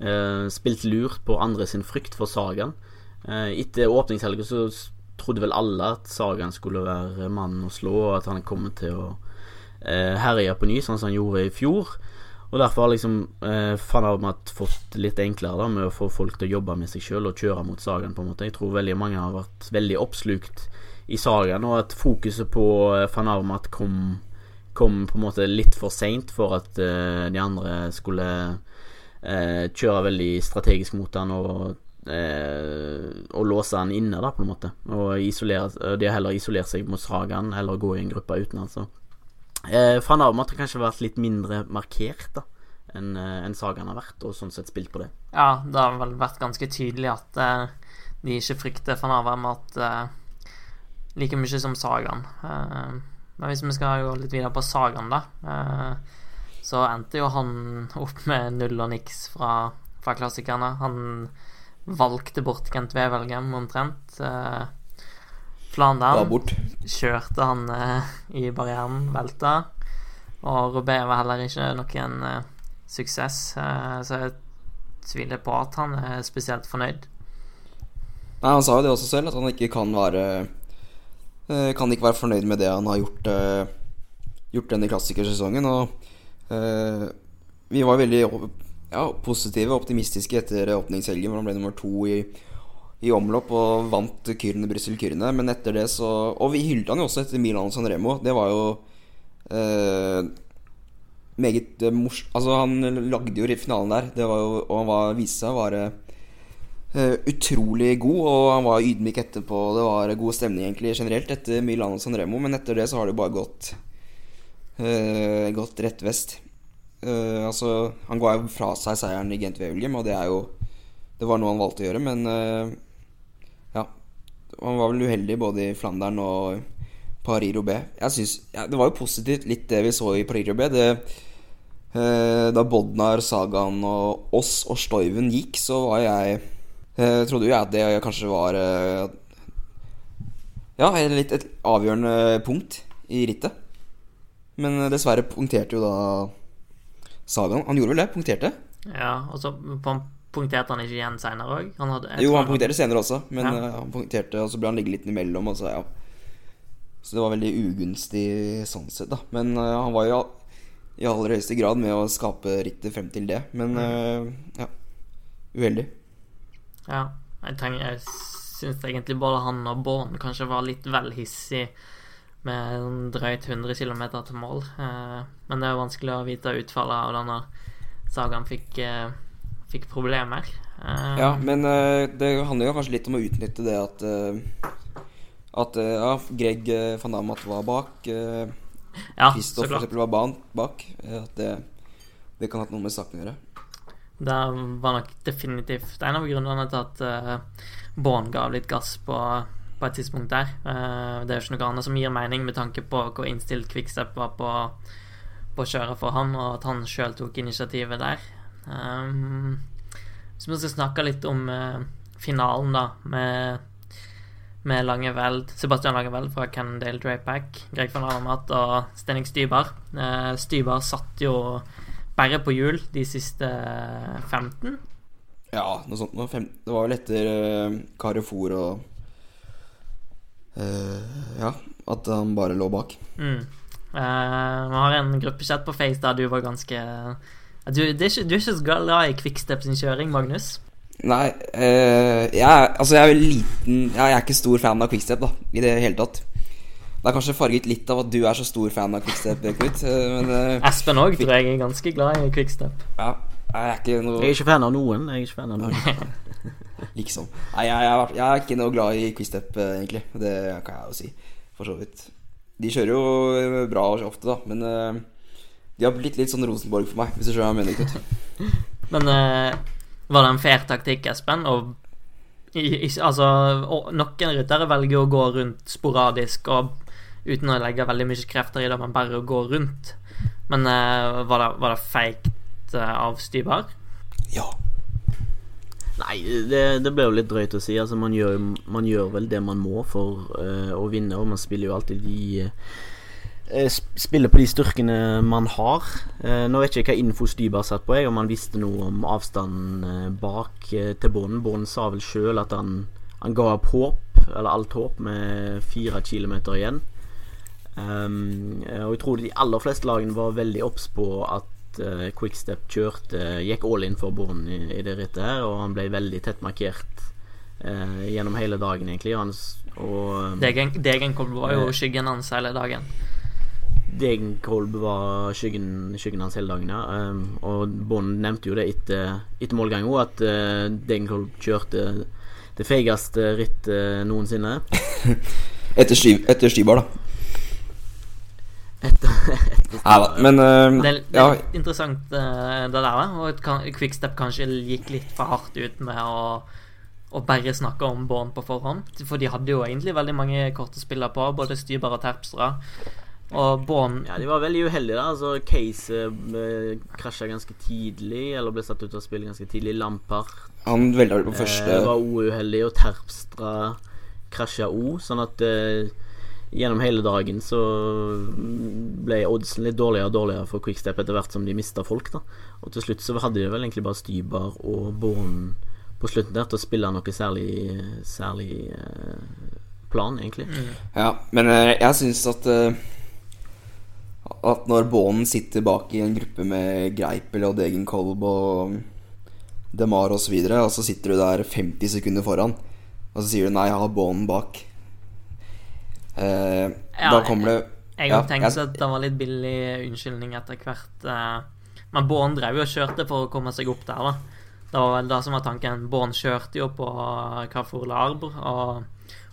eh, Spilt lurt på andre sin frykt for Sagaen. Eh, etter åpningshelga så trodde vel alle at Sagaen skulle være mannen å slå, og at han kom til å eh, herje på ny, sånn som han gjorde i fjor. Og Derfor har liksom eh, van Avermaet fått litt enklere da med å få folk til å jobbe med seg sjøl og kjøre mot Sagaen. på en måte Jeg tror veldig mange har vært veldig oppslukt i Sagaen, og at fokuset på eh, van Avermaet kom kom på en måte litt for seint for at uh, de andre skulle uh, kjøre veldig strategisk mot han og, uh, og låse han inne, da, på en måte. Og isolere, de har heller isolert seg mot Sagaen eller gå i en gruppe uten, altså. Uh, Van Arma har kanskje vært litt mindre markert da enn en Sagaen har vært, og sånn sett spilt på det. Ja, det har vel vært ganske tydelig at de ikke frykter Van Avermaet like mye som Sagaen. Uh, men hvis vi skal gå litt videre på sagaen, da, eh, så endte jo han opp med null og niks fra, fra klassikerne. Han valgte bort Kent Wevelgem omtrent. Eh, Flandern kjørte han eh, i barrieren, velta. Og Robé var heller ikke noen suksess, så jeg tviler på at han er spesielt fornøyd. Nei, Han sa jo det også selv, at han ikke kan være kan ikke være fornøyd med det han har gjort, eh, gjort denne klassikersesongen. Og uh, vi var veldig ja, positive og optimistiske etter åpningshelgen, hvor han ble nummer to i, i omlopp og vant Kyrne Brussel Kyrne. Men etter det så Og vi hyllet han jo også etter Milan San Remo. Det var jo uh, meget morsomt Altså, han lagde jo finalen der, det var jo, og han viste seg å være utrolig god, og han var ydmyk etterpå. Det var god stemning egentlig generelt etter Milano San Remo, men etter det så har det bare gått uh, Gått rett vest. Uh, altså, han ga jo fra seg seieren i Gent Wevelgem, og det er jo Det var noe han valgte å gjøre, men ja. Han var vel uheldig både i Flandern og Paris-Roubais. Jeg synes, ja, Det var jo positivt, litt det vi så i Paris-Roubais. Da Bodnar, Sagaen og oss og Stoiven gikk, så var jeg jeg eh, trodde jo at det kanskje var eh, Ja, litt et avgjørende punkt i rittet. Men eh, dessverre punkterte jo da Sagaen. Han gjorde vel det? Punkterte? Ja, og så punkterte han ikke igjen seinere òg? Jo, han punkterte senere også, men ja. han punkterte, og så ble han ligget litt imellom. Og så, ja. så det var veldig ugunstig sånn sett, da. Men uh, han var jo i aller høyeste grad med å skape rittet frem til det. Men uh, ja, uheldig. Ja. Jeg, tenker, jeg syns egentlig både han og Born kanskje var litt vel hissig med drøyt 100 km til mål. Eh, men det er vanskelig å vite utfallet av denne sagaen fikk, eh, fikk problemer. Eh, ja, men det handler jo kanskje litt om å utnytte det at At ja, Greg van Damat var bak. Ja, Kristoff for eksempel var bak. At det, det kan ha noe med saken å gjøre. Det var nok definitivt en av grunnene til at uh, Born ga litt gass på, på et tidspunkt der. Uh, det er jo ikke noe annet som gir mening med tanke på hvor innstilt Quickstep var på, på å kjøre for han, og at han sjøl tok initiativet der. Um, så vi skal snakke litt om finalen, da, med med Langeveld, Sebastian Langeveld fra Cannondale Drapack, Greg van Armat og Stenning Stybar. Eh, Stybar satt jo bare på hjul de siste 15. Ja, noe sånt noe. Fem, det var vel etter uh, Carrefour og uh, Ja, at han bare lå bak. Mm. Uh, vi har en gruppechat på Face der du var ganske du, er ikke, du er ikke så glad i Quickstep sin kjøring, Magnus? Nei, jeg, altså jeg er liten Jeg er ikke stor fan av Quickstep, da, i det hele tatt. Det er kanskje farget litt av at du er så stor fan av Quickstep, Knut. Men, uh, Espen òg, tror jeg, er ganske glad i Quickstep. Ja, jeg er ikke noe Jeg er ikke fan av noen. Jeg er ikke fan av noen. liksom. Nei, jeg, jeg, jeg, er ikke noe glad i Quickstep, egentlig. Det kan jeg jo si, for så vidt. De kjører jo bra ofte, da, men uh, de har blitt litt sånn Rosenborg for meg, hvis du skjønner hva jeg mener. Knut. men uh, var det en fair taktikk, Espen? Og, i, i, altså, og noen ryttere velger å gå rundt sporadisk og uten å legge veldig mye krefter i det, men bare å gå rundt. Men uh, var det, var det feigt uh, av Stybar? Ja. Nei, det, det ble jo litt drøyt å si. Altså, man gjør, man gjør vel det man må for uh, å vinne, og man spiller jo alltid de Spiller på de styrkene man har. nå vet jeg ikke hva info Stybar satt på, jeg, om han visste noe om avstanden bak til bånden. Bånden sa vel sjøl at han, han ga opp håp, eller alt håp, med fire kilometer igjen. Um, og jeg tror de aller fleste lagene var veldig obs på at uh, Quickstep kjørte Gikk all in for Born i, i, det rittet her, og han ble veldig tett markert uh, gjennom hele dagen, egentlig. Hans, og, Degen, Degenkolb var jo skyggen hans hele dagen. Degenkolb var skyggen, skyggen, hans hele dagen, ja. Um, og Bond nevnte jo det etter, etter målgang òg, at uh, Degenkolb kjørte det feigeste rittet noensinne. etter, sty, etter Stybar, da. Etter, etter Nei da, men uh, Det er, det er litt interessant, uh, det der. Og kan, Quickstep kanskje gikk litt for hardt ut med å, å bare snakke om Born på forhånd. For de hadde jo egentlig veldig mange korte spillere på, både Styber og Terpstra. Og Born Ja, de var veldig uheldige, da. Altså, Case uh, krasja ganske tidlig, eller ble satt ut av spillet ganske tidlig. Lampard Han veldig på første uh, var uheldig, og Terpstra krasja òg, sånn at uh, gjennom hele dagen så ble oddsen litt dårligere og dårligere for Quickstep etter hvert som de mista folk. da Og til slutt så hadde de vel egentlig bare Stybar og Born på slutten der til å spille noe særlig, særlig eh, plan, egentlig. Mm. Ja, men eh, jeg syns at eh, At når Bånen sitter bak i en gruppe med Greipel og Degenkolb og Demar osv., og, så og så sitter du der 50 sekunder foran, og så sier du 'nei, jeg har Bånen bak'. Eh, Ja, da kommer det Jeg Ja, òg tenkte jeg- at det var litt billig unnskyldning etter hvert. eh, Men Born drev jo og kjørte for å komme seg opp der, da. Det var vel det som var tanken. Born kjørte jo på Carrefour Larbre og,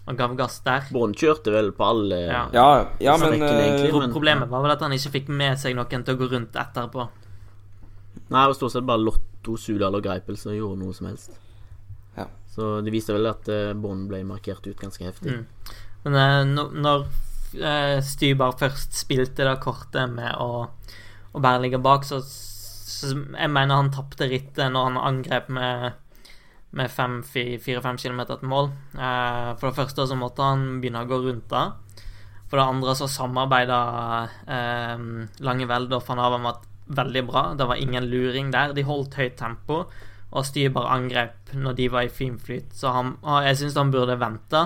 og gav gass der. Born kjørte vel på alle Ja. Ja, ja men eh, egentlig. Men- problemet var vel at han ikke fikk med seg noen til å gå rundt etterpå. Nei, det var stort sett bare Lotto, Sudal og Greipel som gjorde noe som helst. Ja. Så det viste vel at uh, Bånd ble markert ut ganske heftig. Mm. Men eh, når, eh, Stybar først spilte det kortet med å, å bare ligge bak, så, så Jeg mener han tapte rittet når han angrep med med fire-fem kilometer til mål. Eh, for det første så måtte han begynne å gå rundt det. For det andre så samarbeida eh, Langeveld og van Avermaet veldig bra. Det var ingen luring der. De holdt høyt tempo, og Styrbar angrep når de var i fin flyt. Så han, jeg syns han burde vente.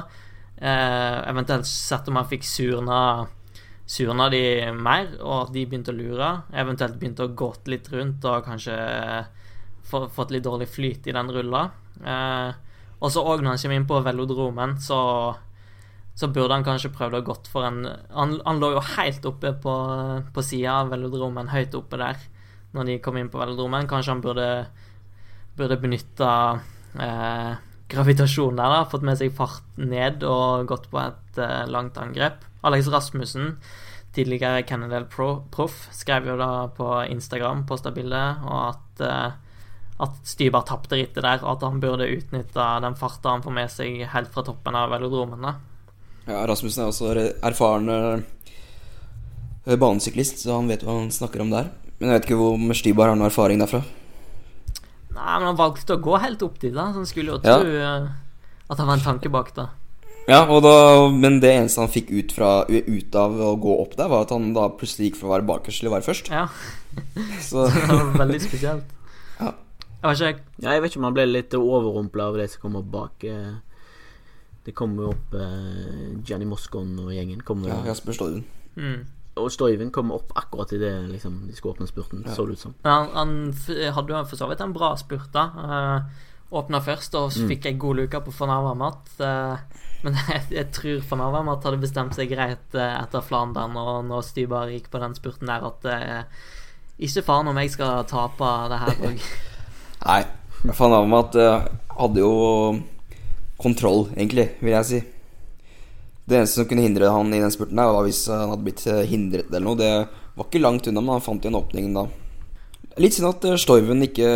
Eh, eventuelt sett om han fikk surna Surna de mer, og at de begynte å lure. Eventuelt begynte å gått litt rundt og kanskje få- fått litt dårlig flyt i den rulla. Eh, og så òg når han kommer inn på velodromen, så så burde han kanskje prøvd å gått for en Han, han lå jo helt oppe på, på sida av velodromen, høyt oppe der, når de kom inn på velodromen. Kanskje han burde, burde benytta eh, gravitasjonen der, da. Fått med seg fart ned og gått på et uh, langt angrep. Alex Rasmussen, tidligere Cannondale Pro, Proff, skrev jo da på Instagram, posta bilde, og at uh, at Stybar tapte rittet der, og at han burde utnytta den farta han får med seg helt fra toppen av velodromen. da. Ja, Rasmussen er også erfaren eh, banesyklist, så han vet hva han snakker om der. Men jeg vet ikke hvor Stybar har noe erfaring derfra. Nei, men han valgte å gå helt opp dit, da, så han skulle jo tro ja. at det var en tanke bak det. Ja, og da, men det eneste han fikk ut, fra, ut av å gå opp der, var at han da plutselig gikk fra å være bakerst til å være først. Ja, Så det var veldig spesielt. Ja. Jeg var ikke Ja, jeg vet ikke om han ble litt overrumpla av det som kom opp bak. eh. Det kom jo opp eh, Gianni Moscon og gjengen. Kom, ja, Jasper Stolven. mm. Og Stoiven kom opp akkurat idet liksom, de skulle åpne spurten, så det ut som. Han, han hadde jo for så vidt en bra spurt, da. Uh, Åpna først, og så fikk jeg god luke på van Avermaet. Uh, men jeg, jeg tror van Avermaet hadde bestemt seg greit uh, etter Flandern og når Stybar gikk på den spurten der, at uh, ikke faen om jeg skal tape det her òg. Nei, fan av uh, hadde jo kontroll, egentlig, vil jeg si. Det eneste som kunne hindre han i den spurten, der var hvis han hadde blitt eh, hindret eller noe. Det var ikke langt unna, men han fant igjen åpningen da. Litt synd at Storven Stoiven ikke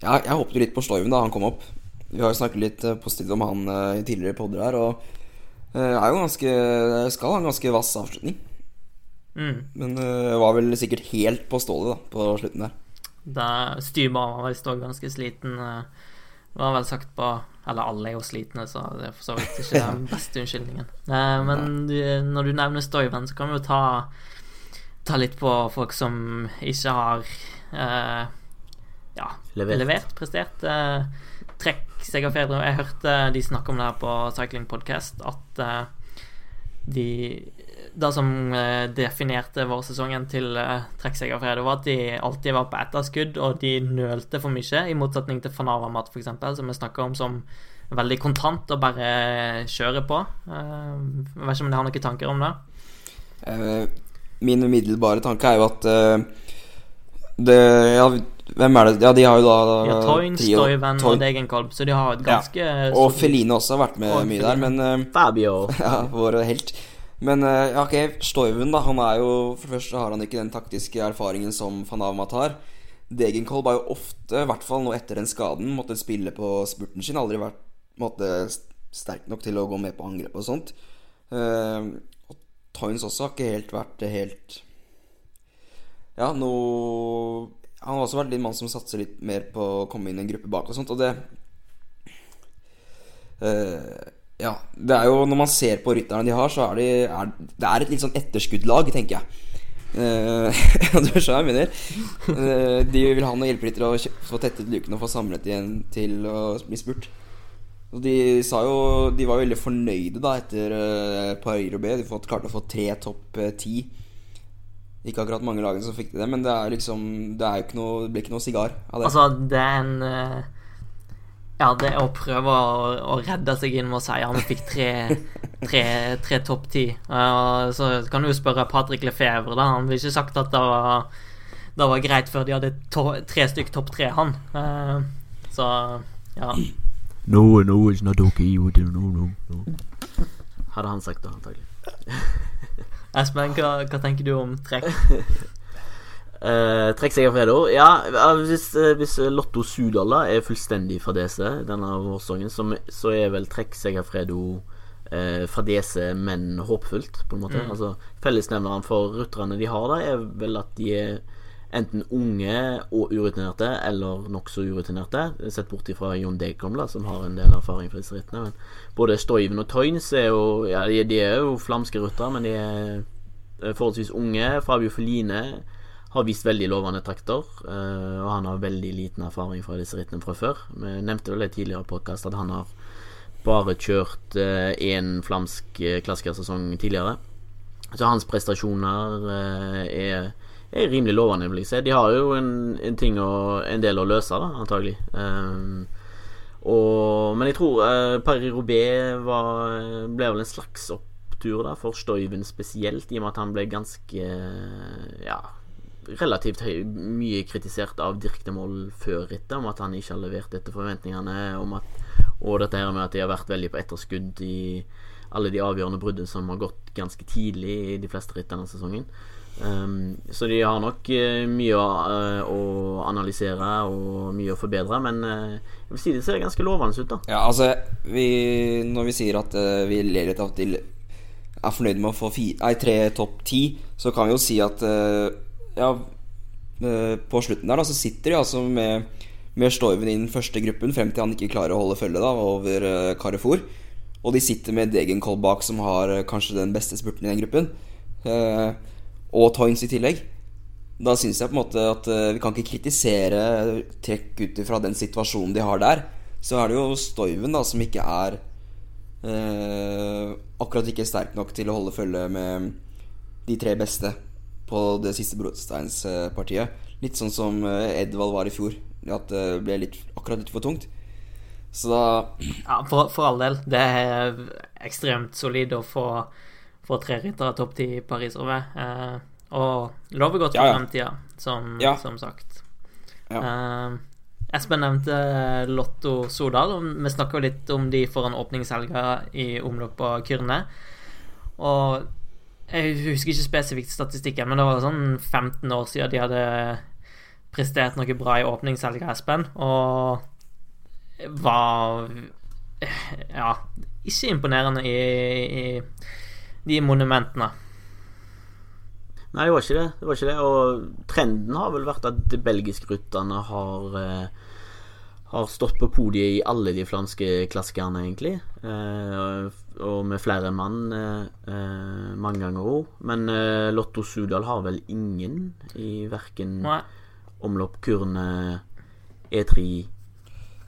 Ja, jeg håpet litt på Stoiven da han kom opp. Vi har jo snakket litt eh, positivt om han eh, i tidligere podder her, og eh, er jo ganske Skal ha en ganske vass avslutning. Mm. Men eh, var vel sikkert helt på stålet da på slutten der. Da Stybar var visst òg ganske sliten. eh, Det var vel sagt på Eller alle er jo slitne, så det er for så vidt ikke den beste unnskyldningen. Eh, men du, når du nevner Stoiven, så kan vi jo ta Ta litt på folk som ikke har eh, Ja, Levert. levert, prestert. Eh, trekk seg av fedre. Jeg hørte de snakke om det her på Cycling Podcast, at eh, de Det som eh, definerte vårsesongen til uh, trekksegerfredag, var at de alltid var på etterskudd, og de nølte for mye, i motsetning til van Avermaet, f.eks., som vi snakker om som veldig kontant og bare kjører på. Eh, jeg vet ikke om de har noen tanker om det? Eh, Min umiddelbare tanke er jo at det Ja, hvem er det Ja, de har jo da har Toyn, Stoyven Stoiven Toyn- og Degenkolb, så de har et Ja. Og Feline også har vært med Og mye der, men Fabio. Ja, vår helt. Men eh, ja, ok, Stoiven, da. Han er jo For det første har han ikke den taktiske erfaringen som van Avmat har. Degenkolb har jo ofte, i hvert fall nå etter den skaden, måttet spille på spurten sin. Aldri vært måtte, sterk nok til å gå med på angrep og sånt. Uh, og Toynes også har ikke helt vært helt Ja, nå Han har også vært en mann som satser litt mer på å komme inn i en gruppe bak og sånt, og det Eh, ja, det er jo Når man ser på rytterne de har, så er de er, Det er et litt sånn etterskuddlag, tenker jeg. Uh, du skjønner hva jeg mener? Uh, de vil ha noen hjelperyttere og få tettet lukene og få samlet igjen til å bli spurt. Og de sa jo De var veldig fornøyde da etter uh, Paris-Roubais. De fått, klarte å få tre topp ti. Ikke akkurat mange lagene som fikk til det, men det er liksom Det er ikke noe Det blir ikke noe sigar av det. Altså, det er en Ja, det er å prøve å, å redde seg inn med å si ja, vi fikk tre, tre, tre topp ti. Uh, så kan du jo spørre Patrick Lefebvre, da. Han ville ikke sagt at det var, det var greit før de hadde to, tre stykk topp tre, han. Uh, så ja. No, no, it's not okay. you do, No, no, no. Hadde han sagt det, antagelig. Espen, hva, hva tenker du om trekk? Uh, Trekksegerfredo. Ja, ja, hvis, eh, hvis Lotto Sudala er fullstendig fadese denne vårsesongen, så, er vel Trekksegerfredo uh, fadese, men håpfullt, på en måte. Mm. Altså, Fellesnevneren for rutterne de har da, er vel at de er enten unge og urutinerte, eller nokså urutinerte. Sett bort ifra Jon Dekomla, som har en del erfaring fra disse rittene. Men både Stoiven og Toynes er jo Ja, de, er jo flamske rutter, men de er eh, forholdsvis unge. Fabio Feline har vist veldig lovende trakter, eh, og han har veldig liten erfaring fra disse rittene fra før. Vi nevnte vel det tidligere i podkast at han har bare kjørt én flamsk eh, klassikersesong tidligere. Så hans prestasjoner eh, er, er rimelig lovende, vil jeg si. De har jo en, en å, en del å løse, da, antagelig. Um, og, men jeg tror uh, Paris-Roubais ble vel en slags opptur da, for Stoiven spesielt, i og med at han ble ganske uh, Ja, relativt høy, mye kritisert av Dirk de før rittet, om at han ikke har levert etter forventningene, at, og dette her med at de har vært veldig på etterskudd i alle de avgjørende bruddene som har gått ganske tidlig i de fleste ritt denne sesongen. Um, så de har nok uh, mye å, uh, å analysere og mye å forbedre, men uh, jeg vil si det ser ganske lovende ut, da. Ja, altså vi, Når vi sier at vi ler litt av at de er fornøyd med å få fi, nei, tre topp ti, så kan vi jo si at Ja, eh, på slutten der da så sitter de altså med, med Storven i den første gruppen frem til han ikke klarer å holde følge da over uh, Carrefour. og de sitter med Degenkolbakk, som har eh, kanskje den beste spurten i den gruppen, eh, og Toynes i tillegg, da syns jeg på en måte at eh, vi kan ikke kritisere trekk ut ifra den situasjonen de har der. Så er det jo Stoiven da som ikke er eh, akkurat ikke sterk nok til å holde følge med de tre beste på det siste brosteinspartiet. Litt sånn som eh, Edvald var i fjor. At det ble litt, akkurat litt for tungt. Så da Ja, for, for all del. Det er ekstremt solid å få, få tre ryttere topp ti i Paris-Roubaix. Eh, og lover godt for Ja, ja. fremtida, som, Ja. som sagt. Ja. Eh, Espen nevnte Lotto Sodal, og vi snakka litt om de foran åpningshelga i omløp på Kyrne. Og jeg husker ikke spesifikt statistikken, men det var sånn 15 år siden de hadde prestert noe bra i åpningshelga, Espen. Og var Ja, ikke imponerende i, i de monumentene. Nei, det var ikke det. det var ikke det Og trenden har vel vært at de belgiske rytterne har eh, Har stått på podiet i alle de flamske klassikerne, egentlig. Eh, og med flere mann eh, eh, mange ganger òg. Men eh, Lotto Sudal har vel ingen i verken omlopp Kurne, E3,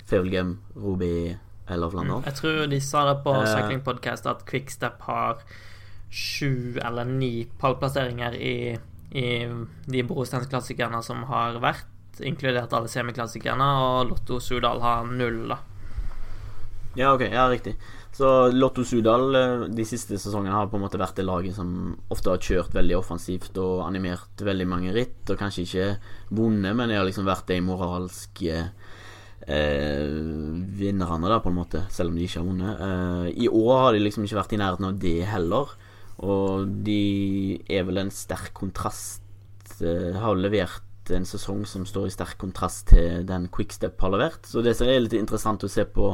Feulgem, Ruby eller Flandern. Jeg tror de sa det på Eh. Cycling Podcast at Quickstep har sju eller ni pallplasseringer i, i de brosteinsklassikerne som har vært, inkludert alle semiklassikerne, og Lotto Sudal har null, da. Ja, ok, ja, riktig. Så Lotto Sudal eh, de siste sesongene har på en måte vært det laget som ofte har kjørt veldig offensivt og animert veldig mange ritt, og kanskje ikke vunnet, men det har liksom vært de moralske eh, vinnerne, da, på en måte, selv om de ikke har vunnet. Eh, I år har de liksom ikke vært i nærheten av det heller, og de er vel en sterk kontrast eh, Har levert en sesong som står i sterk kontrast til den Quickstep har levert. Så det som er litt interessant å se på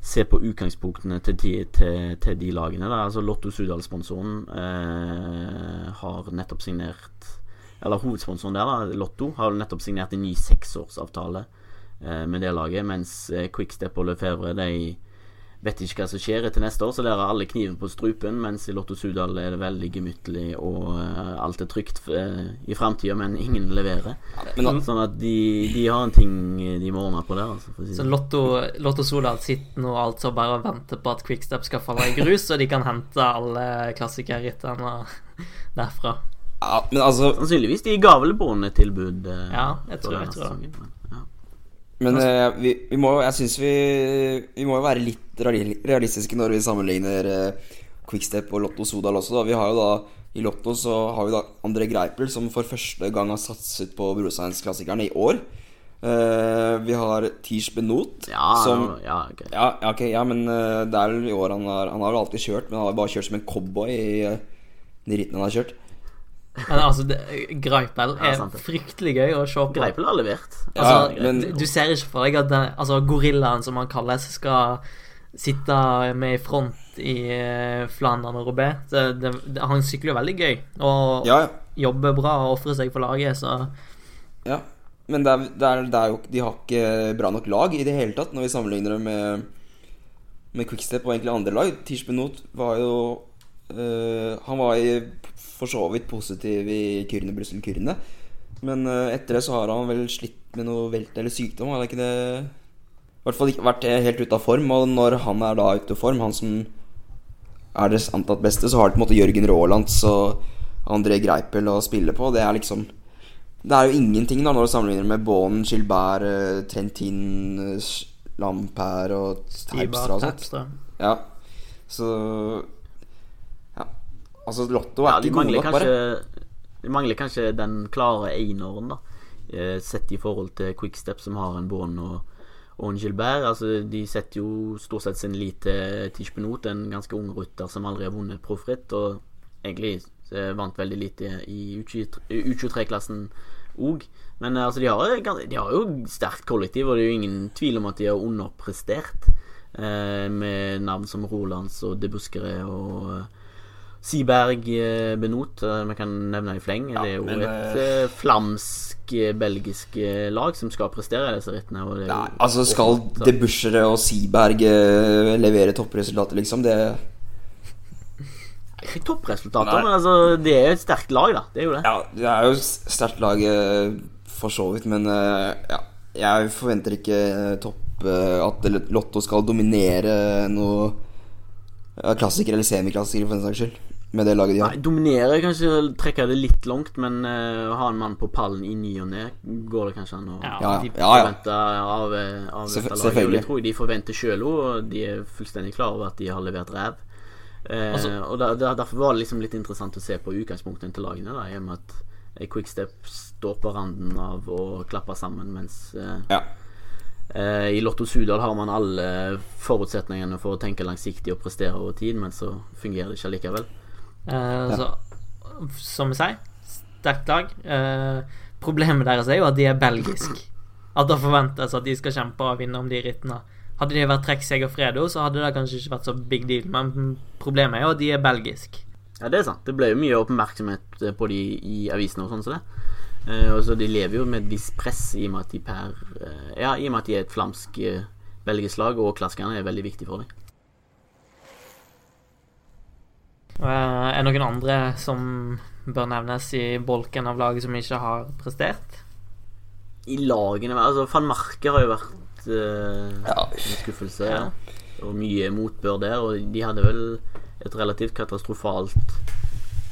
Se på utgangspunktene til, de, til, til de lagene. Da. Altså Lotto Sudal-sponsoren eh, har nettopp signert Eller hovedsponsoren der, da, Lotto, har nettopp signert en ny seksårsavtale eh, med det laget, mens eh, Quickstep og Lefebvre de vet ikke hva som skjer etter neste år, så der har alle kniven på strupen, mens i Lotto Sudal er det veldig gemyttlig og uh, alt er trygt uh, i framtida, men ingen leverer. Men da, Sånn at de, de har en ting de må ordne på der, altså. For å si Så. Lotto, Lotto Sudal sitter nå altså bare og venter på at Quickstep skal falle i grus, så de kan hente alle klassikerritterne derfra. ja, men altså Sannsynligvis. De ga vel bondetilbud. Uh, eh, Ja, jeg tror- jeg tror det. Men, eh, vi, vi må Jeg syns vi Vi må jo være litt realistiske når vi sammenligner eh, Quickstep og Lotto Sodal også. Da. Vi har jo da I Lotto så har vi da André Greipel, som for første gang har satset på Brosteinsklassikerne i år. Eh, vi har Tish Benot, Ja, som ja, okay. ja, ja, ok, ja, men eh, det er i år han har Han har alltid kjørt, men han har bare kjørt som en cowboy i eh, de rittene han har kjørt. Men altså, det, Greipel er ja, fryktelig gøy å se på. Greipel har levert. Altså, Ja, men- du, du ser ikke for deg at den, altså, gorillaen, som han kalles, skal sitte med i front i eh, Flandern og det, han sykler jo veldig gøy og Ja, jobber bra og ofrer seg for laget, så Ja, men det er, det er, det er jo, de har ikke bra nok lag i det hele tatt når vi sammenligner dem med, med Quickstep og egentlig andre lag. Tirsbenot Benot var jo øh, Han var i, for så vidt positiv i Kyrne Brussel Kyrne. Men øh, etter det så har han vel slitt med noe velt eller sykdom. Har det ikke det I hvert fall ikke vært helt ute av form. Og når han er da ute av form, han som er det antatt beste, så har det på en måte Jørgen Raalands og André Greipel å spille på. Det er liksom det er jo ingenting da når du sammenligner med Baun, Gilbert, eh, Trentin, eh, Lampert og Terpstra og sånt. Ja. Så. Altså, Lotto er Ja, ikke gode nok, bare. De mangler kanskje den klare eineren, da. eh, Sett i forhold til Quickstep, som har en Bonn og, og en Gilbert. Altså, de setter jo stort sett sin lit til Tish en ganske ung rutter som aldri har vunnet proffritt, og egentlig eh, vant veldig lite i U23-klassen òg. Men eh, altså, de har, de har jo sterkt kollektiv, og det er jo ingen tvil om at de har underprestert. Eh, med navn som Rolands og De Buskere og Siberg eh, Benot, eh, vi kan nevne i fleng. Ja, det er jo men, et eh, flamsk-belgisk lag som skal prestere i disse rittene. Nei, altså skal De Buschere og Seaberg eh, levere toppresultater, liksom? Det Ikke toppresultater, men altså, det er jo et sterkt lag, da. Det er jo det. Ja, det er jo s- sterkt lag for så vidt, men ja. Jeg forventer ikke topp at Lotto skal dominere noe ja, klassiker eller semiklassikere, for den saks skyld. Med det laget de har. Nei, dominere kanskje trekke det litt langt, men uh, ha en mann på pallen i ny og ne går det kanskje an å Ja, Ja, de ja, ja. forvente av, eh, av Selvfø- dette laget. Og det tror jeg de forventer sjøl òg, og de er fullstendig klar over at de har levert ræv. Uh, Altså- og da, da, Derfor var det liksom litt interessant å se på utgangspunktet til lagene, da, i og med at Quickstep står på randen av å klappe sammen, mens uh, Ja. Eh, I Lotto Sudal har man alle forutsetningene for å tenke langsiktig og prestere over tid, men så fungerer det ikke allikevel. Eh, så, som vi sier, sterkt lag. Eh, problemet deres er jo at de er belgisk. At det forventes at de skal kjempe og vinne om de rittene. Hadde de vært Trekseg og Fredo, så hadde det kanskje ikke vært så big deal. Men problemet er jo at de er belgisk. Ja, det er sant. Det ble jo mye oppmerksomhet eh, på de i avisene og sånn som det. Eh, og så De lever jo med et visst press i og med at de per eh, Ja, i og med at de er et flamsk eh, belgisk lag, og klaskerne er veldig viktig for dem. Eh, er det noen andre som bør nevnes i bolken av laget som ikke har prestert? I lagene Altså, van Marker har jo vært Ja. en skuffelse. Ja. Og mye motbør der. Og de hadde vel et relativt katastrofalt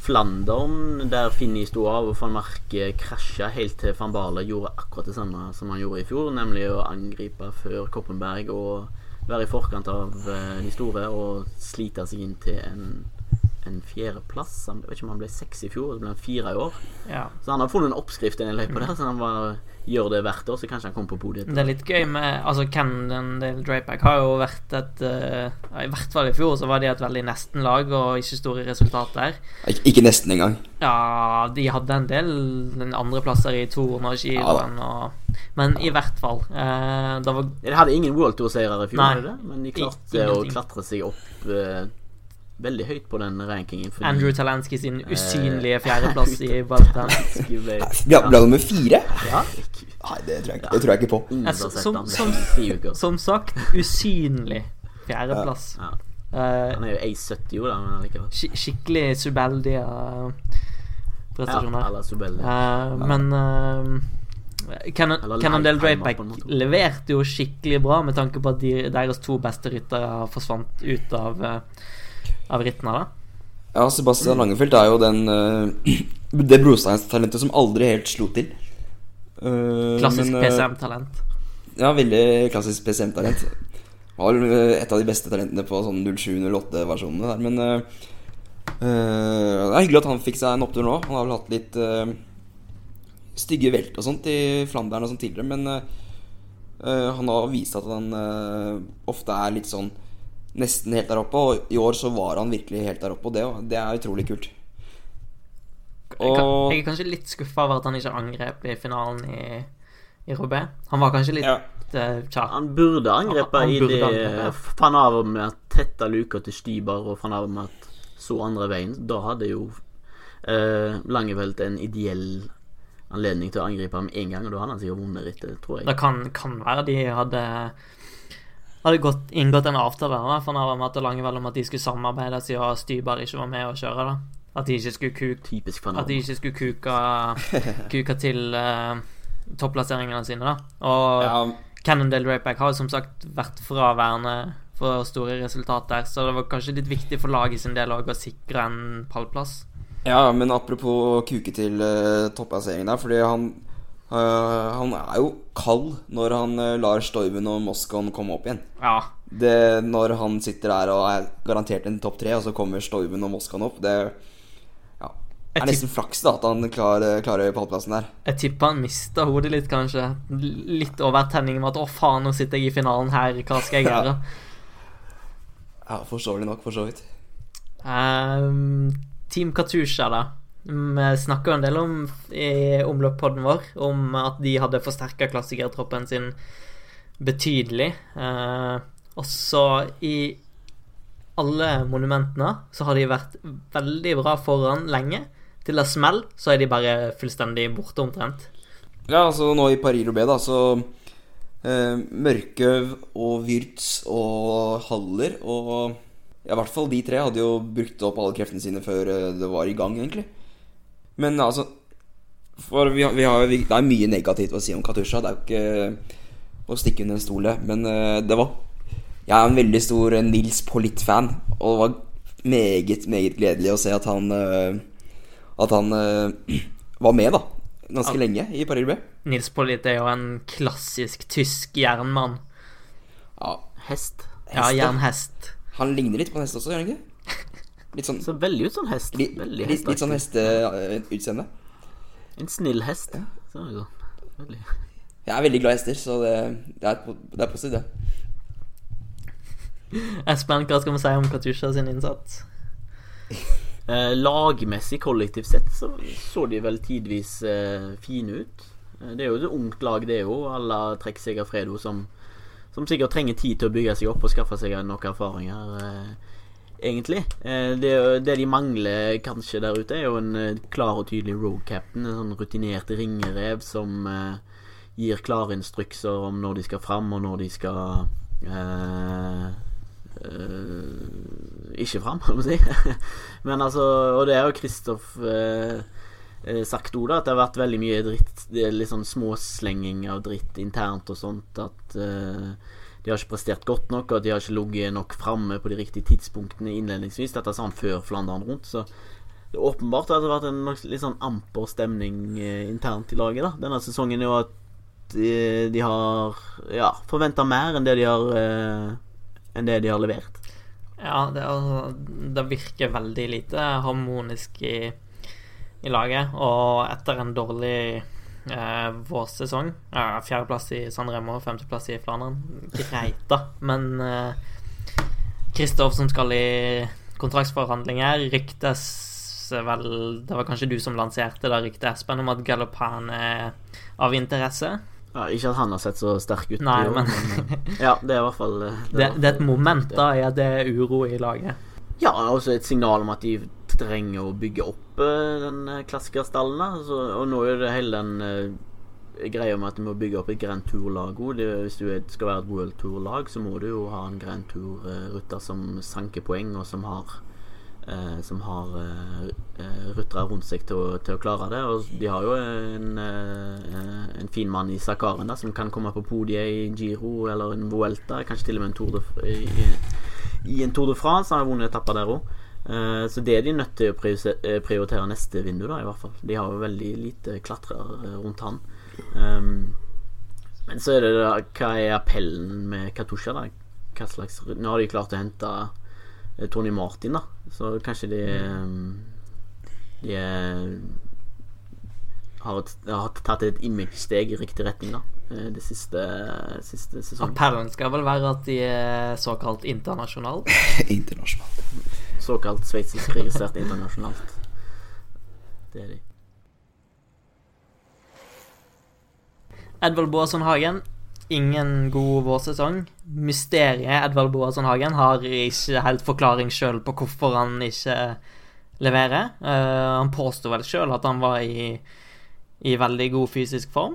Flandern, der Finni sto av, og van Marke krasja helt til van Barle gjorde akkurat det samme som han gjorde i fjor, nemlig å angripe før Koppenberg og være i forkant av eh, de store og slite seg inn til en, en fjerdeplass. Han- Jeg vet ikke om han ble seks i fjor, så ble han fire i år. Ja. Så han har funnet en oppskrift i den løypa der, så han bare gjør det hvert år, så kanskje han kommer på podiet. Det er litt gøy med Altså, Cannondale Drapack har jo vært et uh, I hvert fall i fjor så var de et veldig nesten-lag og ikke store resultater. Ik ikke nesten engang. Ja, de hadde en del andreplasser i Toren og Ja, og Men i hvert fall. Uh, det var De hadde ingen World Tour-seire i fjor, Nei. det? men de klarte å klatre seg opp eh, veldig høyt på den rankingen. fordi- Andrew Talansky sin Eh, usynlige fjerdeplass i Baltan. ja, ble- nummer fire? Ja. Nei, det tror jeg ikke, det tror jeg ikke på. Altså, som- som-. Som sagt, usynlig fjerdeplass. Ja. Eh, Han er jo A70, jo, da, men allikevel. skik skikkelig subeldige Ja, prestasjoner. Ja. Eh, men uh, Cannondale måte. leverte jo skikkelig bra med tanke på at de, deres to beste ryttere forsvant ut av, eh, av rittene. da Ja, Sebastian Langefelt er jo den uh, Det brosteinstalentet som aldri helt slo til. Uh, Klassisk eh, PCM-talent. Ja, veldig klassisk PCM-talent. Var et av de beste talentene på sånn 07-08-versjonene der, men Det er hyggelig at han fikk seg en opptur nå. Han har vel hatt litt stygge velt og sånt i Flandern og sånt tidligere, men han har vist at han ofte er litt sånn nesten helt der oppe, og i år så var han virkelig helt der oppe, og det, det er utrolig kult. Jeg, Og jeg er kanskje litt skuffa over at han ikke angrep i finalen i, i Robé. Han var kanskje litt Ja. tja. Han burde angrepet Han i burde det angrepet, ja. Van med at tette luka til Stybar og Fanava med at så andre veien. Da hadde jo eh, Langevelt en ideell anledning til å angripe med en gang, og da hadde han sikkert vunnet rittet, tror jeg. Det kan, kan være de hadde hadde gått, inngått en avtale da, for Nava med at Langevel om at de skulle samarbeide siden Stybar ikke var med å kjøre. da At de ikke skulle kuk, Typisk Van At de ikke skulle kuka, kuka til uh, topplasseringene sine. da Og ja, Cannondale Rapeback har jo som sagt vært fraværende for store resultater, så det var kanskje litt viktig for laget sin del òg å sikre en pallplass. Ja, men apropos kuke til uh, topplasseringen der, fordi han Han er jo kald når han øh, lar Stoiven og Moskon komme opp igjen. Ja. Det, når han sitter der og er garantert en topp tre, og så kommer Stoiven og Moskon opp, det ja, er nesten flaks da at han klarer, klarer pallplassen der. Jeg tipper han mista hodet litt, kanskje. Litt overtenning med at 'å, faen, nå sitter jeg i finalen her, hva skal jeg gjøre?' Ja, Forståelig nok, for så vidt. Um, Team Katusha, da. Vi snakka en del om i omløppspodden vår om at de hadde forsterka klassikertroppen sin betydelig. Og også i alle monumentene så har de vært veldig bra foran lenge. Til det smell, så er de bare fullstendig borte, omtrent. Ja, altså nå i Paris-Roubais, da, så eh, Mørkøv og Wirtz og Haller og ja, I hvert fall de tre hadde jo brukt opp alle kreftene sine før eh, det var i gang, egentlig. Men altså For vi, har- vi har, vi, det er mye negativt å si om Katusha. Det er jo ikke å stikke under en stol. Men eh, det var Jeg er en veldig stor Nils Pollitt-fan, og det var meget, meget gledelig å se at han eh, At han eh, var med, da. Ganske Ja. lenge i Paris B. Nils Pollitt er jo en klassisk tysk jernmann. Ja, Hest. Ja, Hest, ja. jernhest. Han ligner litt på en hest også, gjør han ikke? Litt sånn, Så veldig ut som hest. Litt, Veldig litt, litt sånn hesteutseende. En snill hest. Så er det sånn. Veldig. Jeg er veldig glad i hester, så det, det, er, det er positivt, det. Espen, hva skal vi si om Katusha sin innsats? Eh, lagmessig, kollektivt sett, så så de vel tidvis eh, fine ut. Eh, det er jo et ungt lag, det er jo. Alle trekker seg av Fredo, som, som sikkert trenger tid til å bygge seg opp og skaffe seg noen erfaringer, eh, egentlig. Eh, det, det de mangler kanskje der ute, er jo en eh, klar og tydelig road captain. En sånn rutinert ringerev som eh, gir klare instrukser om når de skal fram, og når de skal eh, eh, ikke fram, må jeg si. Men altså, og det er jo Kristoff eh, sagt òg, at det har vært veldig mye dritt. Litt sånn småslenging av dritt internt og sånt. At de har ikke prestert godt nok, og de har ikke ligget nok framme på de riktige tidspunktene innledningsvis. Dette sa han før Flandern rundt, så det er åpenbart at det har vært en litt sånn amper stemning eh, internt i laget da denne sesongen. er jo at de, de har ja, forventa mer enn det de har eh, Enn det de har levert. Ja, det, er, det virker veldig lite harmonisk i, i laget. Og etter en dårlig eh, vårsesong eh, Fjerdeplass i San Remo, femteplass i Flandern. Greit, da. Men Kristoff som skal i kontraktsforhandlinger, ryktes vel Det var kanskje du som lanserte det ryktet, Espen, om at Galopin er av interesse. Ja, ikke at han har sett så sterk ut. Nei, men... men eh, Ja, det er i hvert fall Det, det, det er et moment da i at det er uro i laget. Ja, også et signal om at de trenger å bygge opp eh, den eh, klassikerstallen. da. Og nå er det hele den eh, greia med at du må bygge opp et Grand Tour-lag òg. Hvis du skal være et World Tour-lag, så må du jo ha en Grand Tour-rutter som sanker poeng, og som har eh, som har eh, ryttere rundt seg til å, til å klare det. Og de har jo en, eh, en fin mann i Sakaren da, som kan komme på podiet i Giro eller en Vuelta, kanskje til og med en Tour de, i, i en Tour de France. Han har vunnet etapper der òg. Så det er de nødt til å eh, prioritere neste vindu, da, i hvert fall. De har jo veldig lite klatrere eh, rundt han. Um, men så er det da Hva er appellen med Katusha, da? Hva slags Nå har de klart å hente eh, Tony Martin, da. Så kanskje de um, De eh, har, et, har tatt et image-steg i riktig retning, da. eh, Det siste, siste sesongen. Appellen skal vel være at de er såkalt internasjonale. Internasjonalt. Såkalt sveitsisk registrert internasjonalt. Det er de. Edvald Boasson Hagen, ingen god vårsesong. Mysteriet Edvald Boasson Hagen har ikke helt forklaring sjøl på hvorfor han ikke leverer. Uh, han påsto vel sjøl at han var i, i veldig god fysisk form.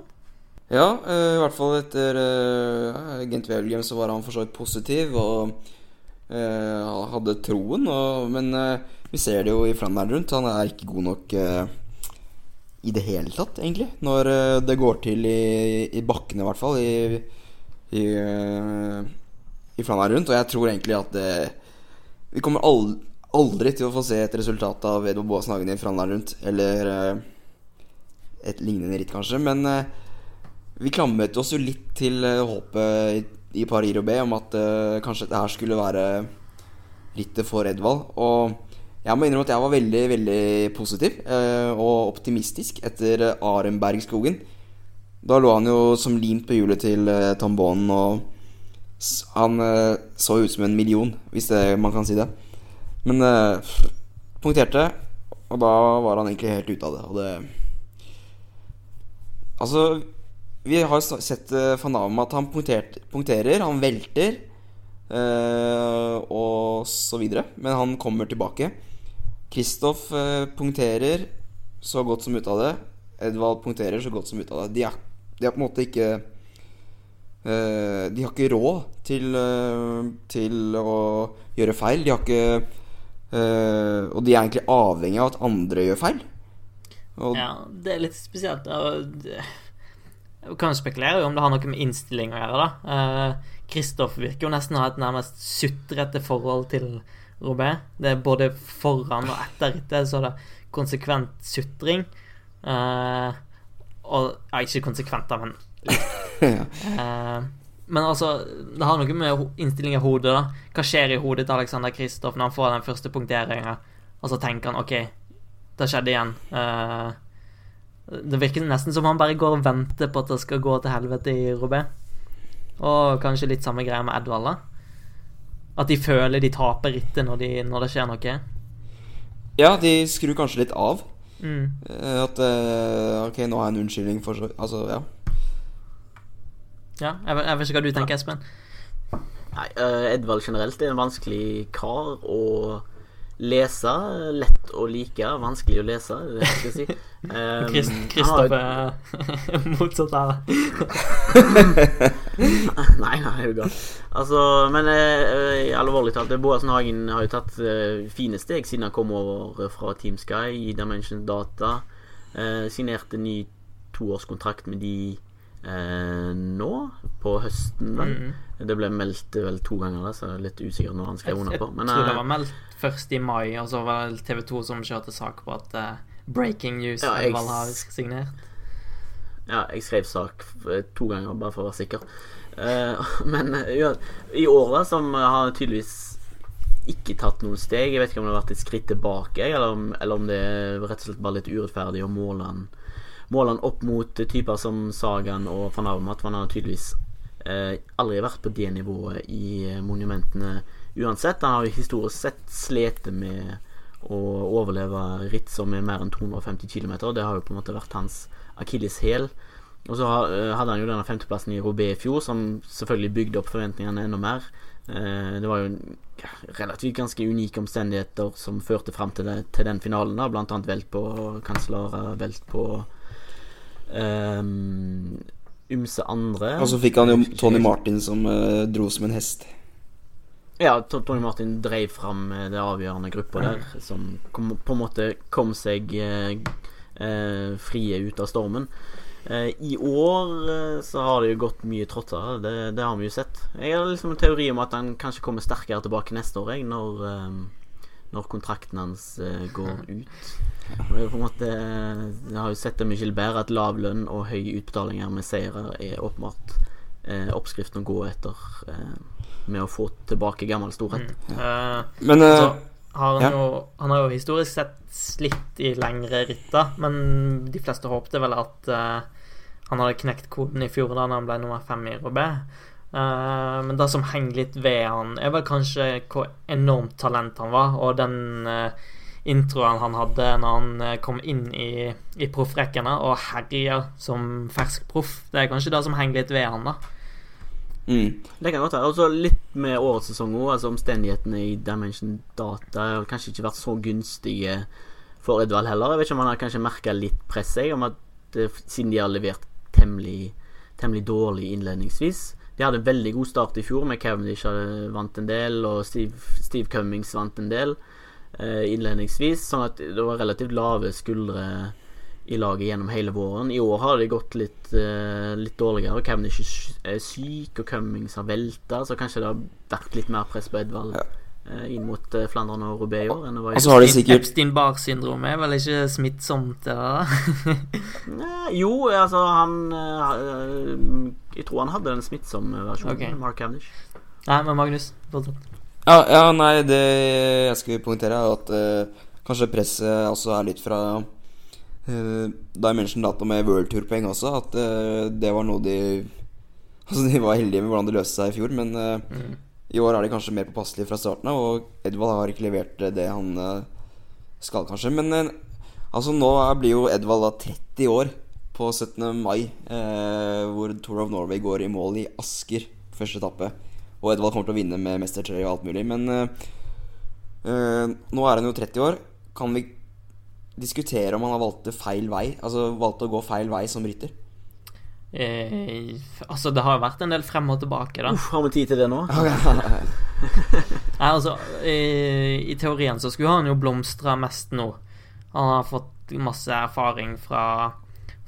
Ja, uh, i hvert fall etter uh, Gent Wevelgem så var han for så vidt positiv og hadde troen. Og, men eh, vi ser det jo i Flandern rundt. Han er ikke god nok eh, i det hele tatt, egentlig. Når eh, det går til i, i bakkene, i hvert fall. I, i, eh, i Flandern rundt. Og jeg tror egentlig at det Vi kommer aldri, aldri til å få se et resultat av Edvard Boasen Hagen i Flandern rundt. Eller eh, et lignende ritt, kanskje. Men eh, vi klamret oss jo litt til eh, håpet i, i Paris-Roubais om at uh, kanskje dette skulle være rittet for Edvald. Og jeg må innrømme at jeg var veldig, veldig positiv uh, og optimistisk etter Arenbergskogen. Da lå han jo som limt på hjulet til uh, Tambonen, og han så ut som en million, hvis det, man kan si det. Men punkterte, og da var han egentlig helt ute av det. Og det Altså, vi har sett uh, van Damme at han punkterer, han velter. eh, og så videre. Men han kommer tilbake. Kristoff eh, punkterer så godt som ut av det. Edvald punkterer så godt som ut av det. De er, de er på en måte ikke eh, De har ikke råd til, eh, til å gjøre feil. De har ikke eh, Og de er egentlig avhengig av at andre gjør feil. Og, Ja, det er litt spesielt. det- kan jo spekulere om det har noe med innstilling å gjøre, da. Kristoff Kristoff virker jo nesten å ha et nærmest sutrete forhold til Robé. Det er både foran og etter rittet så er det konsekvent sutring. Uh, og Ja, ikke konsekvent, da, men. Eh, men altså, det har noe med innstilling i hodet, da. Hva skjer i hodet til Alexander Kristoff når han får den første punkteringa, og så tenker han OK, det skjedde igjen. Eh, det virker nesten som han bare går og venter på at det skal gå til helvete i Robé. Og kanskje litt samme greia med Edvald, da. At de føler de taper rittet når, de, når det skjer noe. ja, de skrur kanskje litt av. Mm. Eh, At eh, Ok, nå har jeg en unnskyldning for så Altså, ja. Ja, jeg, jeg vet ikke hva du tenker, Espen. Nei, uh, Edvald generelt er en vanskelig kar å lese. Lett å like, vanskelig å lese, det skal jeg si. Um, Krist, har er motsatt her. Nei, nei, er jo galt. Altså, men eh, i alvorlig talt, Boasen Hagen har jo tatt eh, fine steg siden han kom over fra Team Sky i Dimension Data. Eh, signerte ny toårskontrakt med de eh, nå, på høsten. vel. Mhm. Det ble meldt vel to ganger, så jeg er litt usikker når han skrev under på. Men jeg tror det eh, var meldt først i mai, og så var det TV 2 som kjørte sak på at uh, breaking news Ja, jeg har signert. Ja, jeg skrev sak to ganger, bare for å være sikker. Uh, men eh, ja, i år, da, som har tydeligvis ikke tatt noen steg Jeg vet ikke om det har vært et skritt tilbake, eller om, eller om det er rett og slett bare litt urettferdig å måle han, opp mot typer som Sagan og van Avermat. Han har tydeligvis eh, aldri vært på det nivået i eh, monumentene uansett. Han har jo historisk sett slitt med å overleve ritt som er mer enn 250 km. Det har jo på en måte vært hans akilleshæl. Og så eh, hadde han jo denne femteplassen i Robé i fjor, som selvfølgelig bygde opp forventningene enda mer. Eh, Det var jo relativt ganske unike omstendigheter som førte fram til, det, til den finalen. da Blant annet velt på Cancellara, velt på um, ymse andre. Og så fikk han jo Tony Martin som uh, dro som en hest. Ja, Tony Martin drev fram eh, det avgjørende gruppa der, som kom, på en måte kom seg eh, eh, frie ut av stormen. Eh, I år eh, så har det jo gått mye tråttere, det, det har vi jo sett. Jeg har liksom en teori om at han kanskje kommer sterkere tilbake neste år, jeg, når, når kontrakten hans går ut. Det på en måte Jeg har jo sett det med Gilbert, at lav lønn og høye utbetalinger med seire er åpenbart eh, oppskriften å gå etter eh, med å få tilbake gammel storhet. Eh, Men eh, så har han, ja. jo, han har jo historisk sett slitt i lengre ritter, men de fleste håpte vel at eh, han hadde knekt koden i fjor da han ble nummer fem i Robé. Uh, men det som henger litt ved han, er vel kanskje hvor enormt talent han var, og den eh, introen han hadde når han eh, kom inn i, i proffrekkene og herjer som fersk proff. Det er kanskje det som henger litt ved han, da. mm. Det kan godt være. Og så litt med årets sesong òg. Altså omstendighetene i Dimension Data har kanskje ikke vært så gunstige for Edvald heller. Jeg vet ikke om han har kanskje merka litt press, jeg, om at eh, siden de har levert temmelig, temmelig dårlig innledningsvis. De hadde en veldig god start i fjor, med Cavendish hadde vant en del, og Steve, Steve Cummings vant en del eh, innledningsvis. Sånn at det var relativt lave skuldre i laget gjennom hele våren. I år har det gått litt, eh, litt dårligere. Cavendish er syk, og Cummings har velta, så kanskje det har vært litt mer press på Edvald Ja. eh, inn mot eh, Flandern og Roubaix i år enn det var i Og så har de sikkert Epstein-Barr-syndrom er vel ikke smittsomt, det? Jo, altså han eh, Jeg tror han hadde den smittsomme versjonen, okay. Mark Cavendish. Nei, men Magnus, fortsett. Ja, ja, nei, det jeg skulle poengtere, er at eh, kanskje presset også er litt fra uh, Dimension Data med World Tour-poeng også. At eh, det var noe de Altså, de var heldige med hvordan det løste seg i fjor, men eh, Mm. i år er de kanskje mer påpasselige fra starten av, og Edvald har ikke levert eh, det han eh, skal, kanskje. Men eh, altså, nå blir jo Edvald da 30 år på 17. mai, eh, hvor Tour of Norway går i mål i Asker, første etappe. Og Edvald kommer til å vinne med mestertrøye og alt mulig. Men eh, eh, nå er han jo 30 år. Kan vi diskutere om han har valgt feil vei? Altså valgt å gå feil vei som rytter? Eh, altså, det har jo vært en del frem og tilbake, da. Uff, har vi tid til det nå? Nei, altså, i, I teorien så skulle han jo blomstra mest nå. Han har fått masse erfaring fra,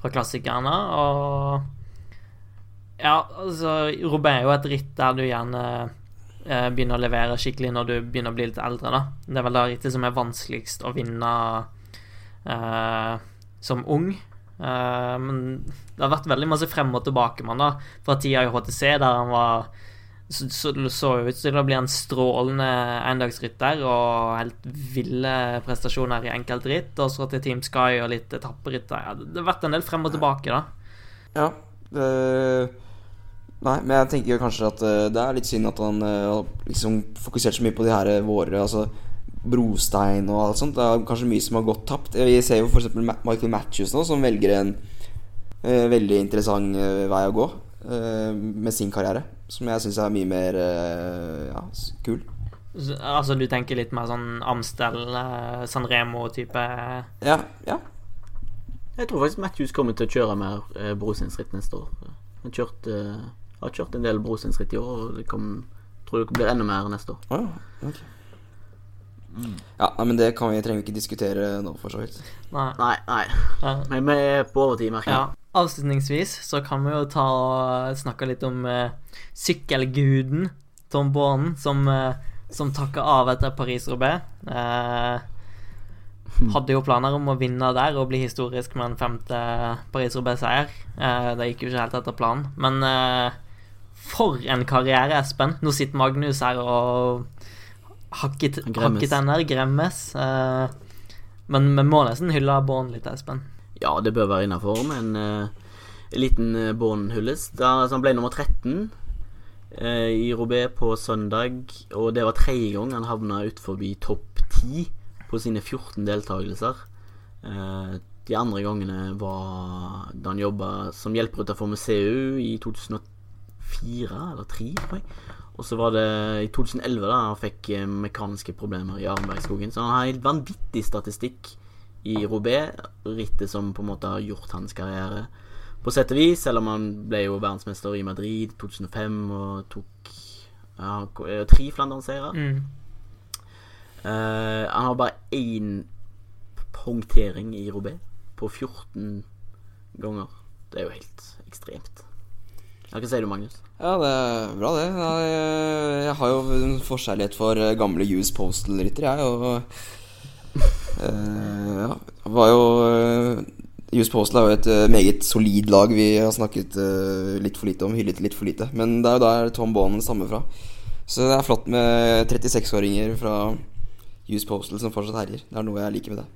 fra klassikerne, og Ja, altså, Robert er jo et ritt der du gjerne eh, begynner å levere skikkelig når du begynner å bli litt eldre, da. Det er vel det rittet som er vanskeligst å vinne eh, som ung. Eh, men det har vært veldig masse frem og tilbake med han da, fra tida i HTC, der han var så, så det så ut til å bli en strålende endagsrytter og helt ville prestasjoner i enkeltritt. Og så til Team Sky og litt etapperytter. Ja, det har vært en del frem og tilbake, da. Ja. Det, nei, men jeg tenker kanskje at eh, det er litt synd at han eh, har liksom fokusert så mye på de her våre Altså brostein og alt sånt. Det er kanskje mye som har gått tapt. Vi ser jo f.eks. Michael Matthews nå, som velger en uh, veldig interessant uh, vei å gå uh, med sin karriere. Som jeg syns er mye mer eh, ja, kul. Så, altså, du tenker litt mer sånn Amstel, eh, San Remo-type Ja, ja. Jeg tror faktisk Matthews kommer til å kjøre mer eh, brosteinsritt neste år. Han kjørte eh, har kjørt en del brosteinsritt i år, og det kom, tror det blir enda mer neste år. Ah, ja. Mm. Ja, men det kan vi, trenger vi ikke diskutere nå, for så vidt. Nei. Nei, nei. Ja. Men vi er på overtid, merker Ja. Avslutningsvis så kan vi jo ta og snakke litt om eh, sykkelguden Tom Bonen, som, eh, som takka av etter Paris-Roubais. Eh, hadde jo planer om å vinne der og bli historisk med en femte Paris-Roubais-seier. Eh, det gikk jo ikke helt etter planen. Men eh, for en karriere, Espen. Nå sitter Magnus her og hakket, hakket tenner, gremmes. Eh, men vi må nesten hylle Bonen litt, Espen. Ja, det bør være innafor, men eh, en liten uh, Born hylles. Altså, han ble nummer 13 uh, i Robé på søndag, og det var tredje gang han havna utenfor topp 10 på sine 14 deltakelser. Uh, de andre gangene var da han jobba som hjelperytter for museet i 2004 eller tre, tror jeg. Og så var det i 2011 da han fikk eh, mekaniske problemer i Arnbergskogen. Så han har helt vanvittig statistikk i Robé, rittet som på en måte har gjort hans karriere på sett og vis, selv om han ble jo verdensmester i Madrid 2005 og tok ja, eh, tre Flandern-seire. Mm. Uh, han har bare én punktering i Robé på 14 ganger. Det er jo helt ekstremt. Hva sier du, Magnus? Ja, det er bra, det. Jeg, jeg har jo en forkjærlighet for eh, gamle US Postal-ryttere, jeg, og uh, Ja, var jo uh, US Postal er jo et uh, meget solid lag vi har snakket eh, litt for lite om, hyllet litt for lite. Men det er jo der Tom Bonen stammer fra. Så det er flott med 36-åringer fra US Postal som fortsatt herjer. Det er noe jeg liker med det.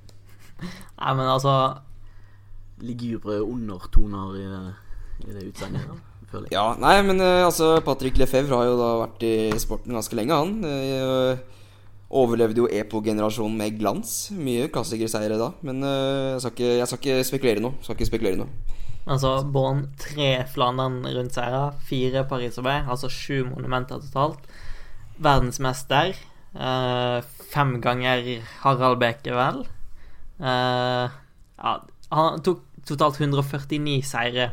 Nei, men altså Ligger Ligubre undertoner i det, i det utsagnet, føler jeg. Ja, nei, men eh, altså Patrick Lefebvre har jo da vært i sporten ganske lenge, han. Eh, overlevde jo EPO-generasjonen med glans. Mye klassikerseiere da. Men eh, jeg, skal ikke, jeg skal ikke spekulere nå. Skal ikke spekulere nå. Altså, Bonn, tre Flandern rundt-seire, fire Paris-Roubaix, altså sju monumenter totalt. Verdensmester. eh, fem ganger Harald Beke, vel. Eh, ja, han tok totalt 149 seire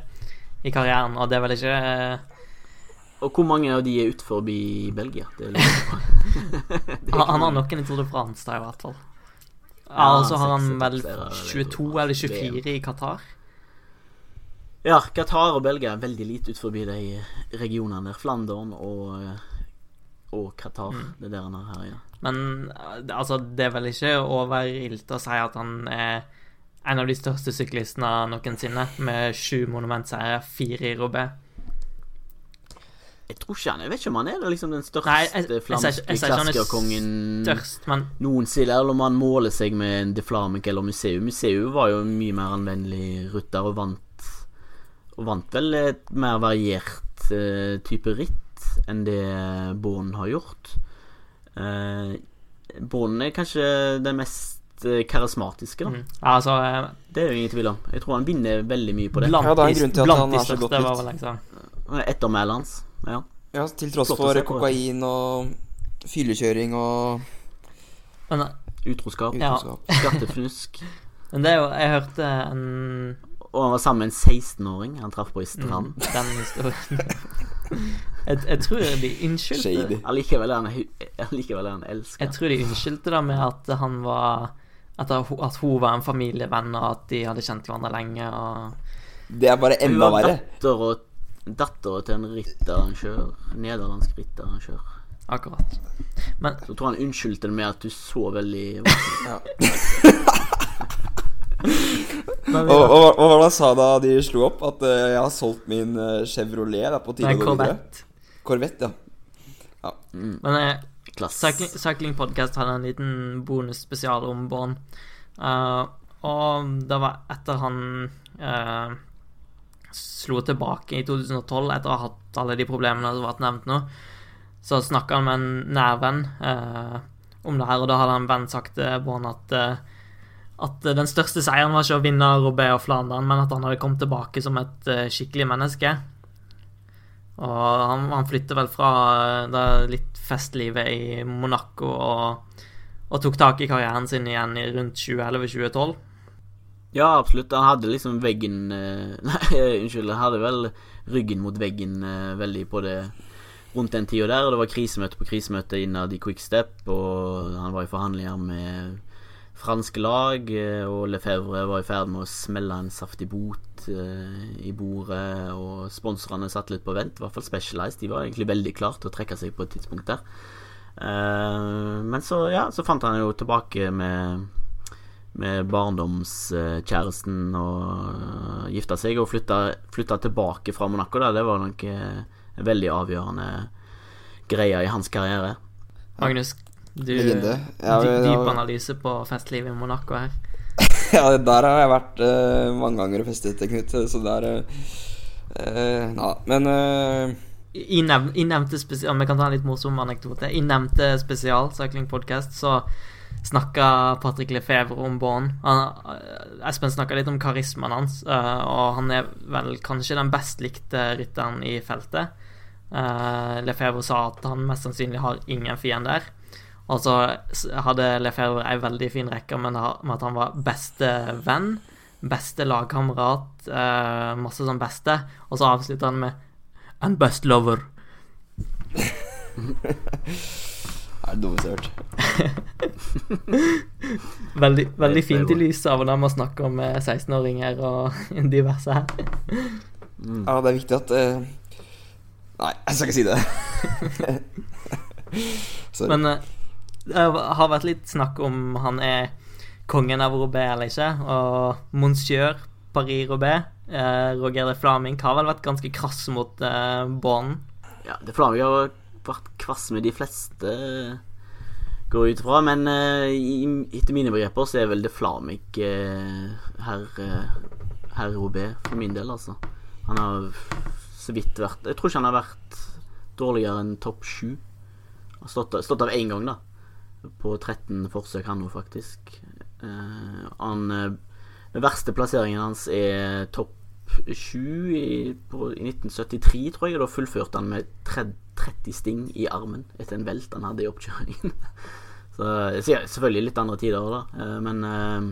i karrieren, og det er vel ikke eh, Og hvor mange av de er utenfor Belgia? Det er litt han, har noen i Tour de France, da, i hvert fall. Ja, og så har han vel 22 eller er. 24 i Qatar. Ja, Qatar og Belgia er veldig lite utenfor de regionene der. Flandern og, eh, og Qatar. Mm. Det er der han er her, ja. Men eh, altså, det er vel ikke over overilt å si at han er en av de største syklistene noensinne, med sju monumentseiere, fire i Robé. Jeg tror ikke han Jeg vet ikke om han er liksom den største Nei, jeg- jeg flamske er klassikerkongen men noensinne, eller om han måler seg med en De Flamic eller Museum. Museum var jo en mye mer anvendelig rutter og vant Og vant vel et mer variert uh, type ritt enn det Born har gjort. Uh, Born er kanskje den mest eh, karismatiske, da. mm, altså eh, Det er jo ingen tvil om. Jeg tror han vinner veldig mye på det. Blant, Ja, det er en grunn til at han er så godt likt. liksom Ettermælet hans. Ja. Ja, til tross Flott for kokain og fyllekjøring og Men, Utroskap, Ja. skattefnusk. men det er jo Jeg hørte en Og han var sammen med en 16-åring han traff på i strand. Mm, Den historien. jeg, jeg tror de unnskyldte Allikevel er han, elsket. allikevel er han elska. Jeg tror de unnskyldte det med at han var at, at hun var en familievenn, og at de hadde kjent hverandre lenge. Og Det er bare enda verre. Hun var dattera til en ritterarrangør. Nederlandsk ritterarrangør. akkurat. Men Så tror han unnskyldte det med at du så veldig Ja. Og, og, og hva var det han sa da de slo opp? At uh, jeg har solgt min uh, Chevrolet. Er på tide Nei, å gå videre. Corvette. Corvette, ja. Men eh, klass. Cycling, Cycling Podcast hadde en liten bonusspesial om Born. Uh, og det var etter han uh, slo tilbake i 2012, etter å ha hatt alle de problemene som har vært nevnt nå, så snakka han med en nær venn eh, om det her, og da hadde en venn sagt til Born at eh, at den største seieren var ikke å vinne Robé og Flandern, men at han hadde kommet tilbake som et eh, skikkelig menneske. Og han, han flytter vel fra eh, det litt festlivet i Monaco og, og tok tak i karrieren sin igjen i rundt 2011-2012. Ja, absolutt. Han hadde liksom veggen eh, Nei, unnskyld. Han hadde vel ryggen mot veggen eh, veldig på det rundt den tida der. Og det var krisemøte på krisemøte innad i Quickstep, og han var i forhandlinger med franske lag, eh, og Lefebvre var i ferd med å smelle en saftig bot eh, i bordet, og sponsorene satt litt på vent, i hvert fall Specialized. De var egentlig veldig klare til å trekke seg på et tidspunkt der. Eh, men så, ja, så fant han jo tilbake med med barndomskjæresten og gifta seg og flytta, flytta tilbake fra Monaco. Da. Det var nok en veldig avgjørende greie i hans karriere. Magnus, du Legende. Ja, dy- Dyp analyse på festlivet i Monaco her. ja, der har jeg vært uh, mange ganger og festet, Knut. Så der uh, Nei, men uh, I, nev I nevnte spesial Vi kan ta en litt morsom anekdote. I nevnte spesial, Cycling Podcast, så snakka Patrick Lefebvre om Born. Han, eh, Espen snakka litt om karismaen hans, eh, og han er vel kanskje den best likte rytteren i feltet. Lefebvre sa at han mest sannsynlig har ingen fiender. Og så hadde Lefebvre ei veldig fin rekke med, at han var beste venn, beste lagkamerat, eh, masse sånn beste, og så avslutter han med And best lover. Det er det dummeste jeg har hørt. Veldig, veldig fint i nivå. lys av hvordan man snakker om eh, 16-åringer og diverse her. Ja, det er viktig at uh... Nei, jeg skal ikke si det. Sorry. Men eh, det har vært litt snakk om han er kongen av Robé eller ikke, og Monsieur Paris-Robé, eh, Roger de Flaming, har vel vært ganske krass mot eh, Born. Ja, de Flaming har vært kvass med de fleste, går ut fra. Men eh, etter mine begreper så er vel de Flaming eh, herr eh, Robé, for min del, altså. Han har så vidt vært Jeg tror ikke han har vært dårligere enn topp sju. Stått, stått av én gang, da. På 13 forsøk, han nå, faktisk. Uh, han eh, Den verste plasseringen hans er topp 7 i, på- i 1973, tror jeg. Da fullførte han med 30, 30 sting i armen etter en velt han hadde i oppkjøringen. Så ja, selvfølgelig litt andre tider, da. Uh, Men eh,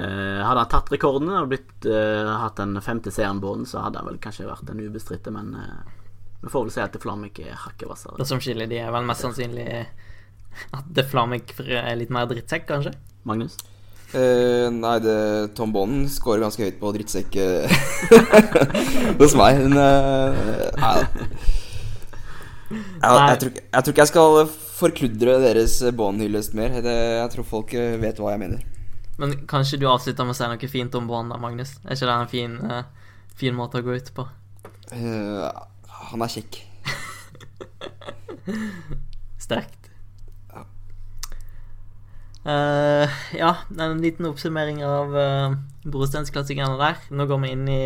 eh, hadde han tatt rekordene og blitt, eh, hatt den femte seieren på den, så hadde han vel kanskje vært den ubestridte, men eh, vi får vel si at Flamik er hakket hvassere. Det som skiller de, er vel mest sannsynlig at The Flamic er litt mer drittsekk, kanskje? Magnus? Uh, nei, det, Tom Bonnen scorer ganske høyt på drittsekk eh, hos meg. Men uh, nei, da. jeg, jeg, tror, jeg tror ikke jeg skal forkludre deres Bond-hyllest mer. Det, jeg tror folk vet hva jeg mener. Men kanskje du avslutter med å si noe fint om Born, da, Magnus? Er ikke det en fin, uh, fin måte å gå ut på? Uh, han er kjekk. Sterkt. Eh, ja, en liten oppsummering av uh, brostensklassikerne der. Nå går vi inn i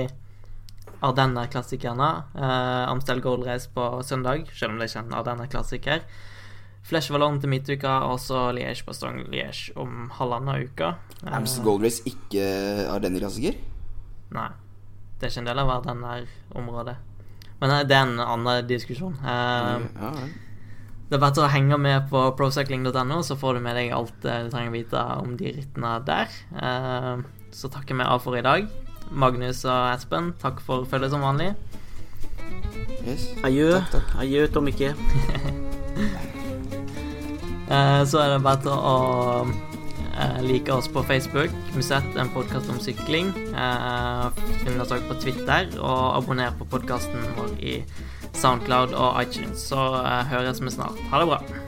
Ardenner-klassikerne. Uh, Amstel Gold Race på søndag, selv om det ikke er en Ardenner-klassiker. Flesh Vallon til midtuka, og så Liège Bastogne Liège om halvannen uke. Uh, Amstel Gold Race ikke Ardenner-klassiker? Nei. Det er ikke en del av Ardenner-området. Men eh, det er en annen diskusjon. Eh, Ja, ja. Det er bare til å henge med på procycling.no, så får du med deg alt du trenger å vite om de rittene der. Eh, Så takker vi av for i dag. Magnus og Espen, takk for følget som vanlig. Yes. Adjø. Takk, takk. Adjø, Tom Ikke. Eh, Så er det bare til å eh, like oss på Facebook. Musett, en podkast om sykling. Eh, Finn oss også på Twitter, og abonner på podkasten vår i Soundcloud og iTunes. Så eh, høres vi snart. Ha det bra.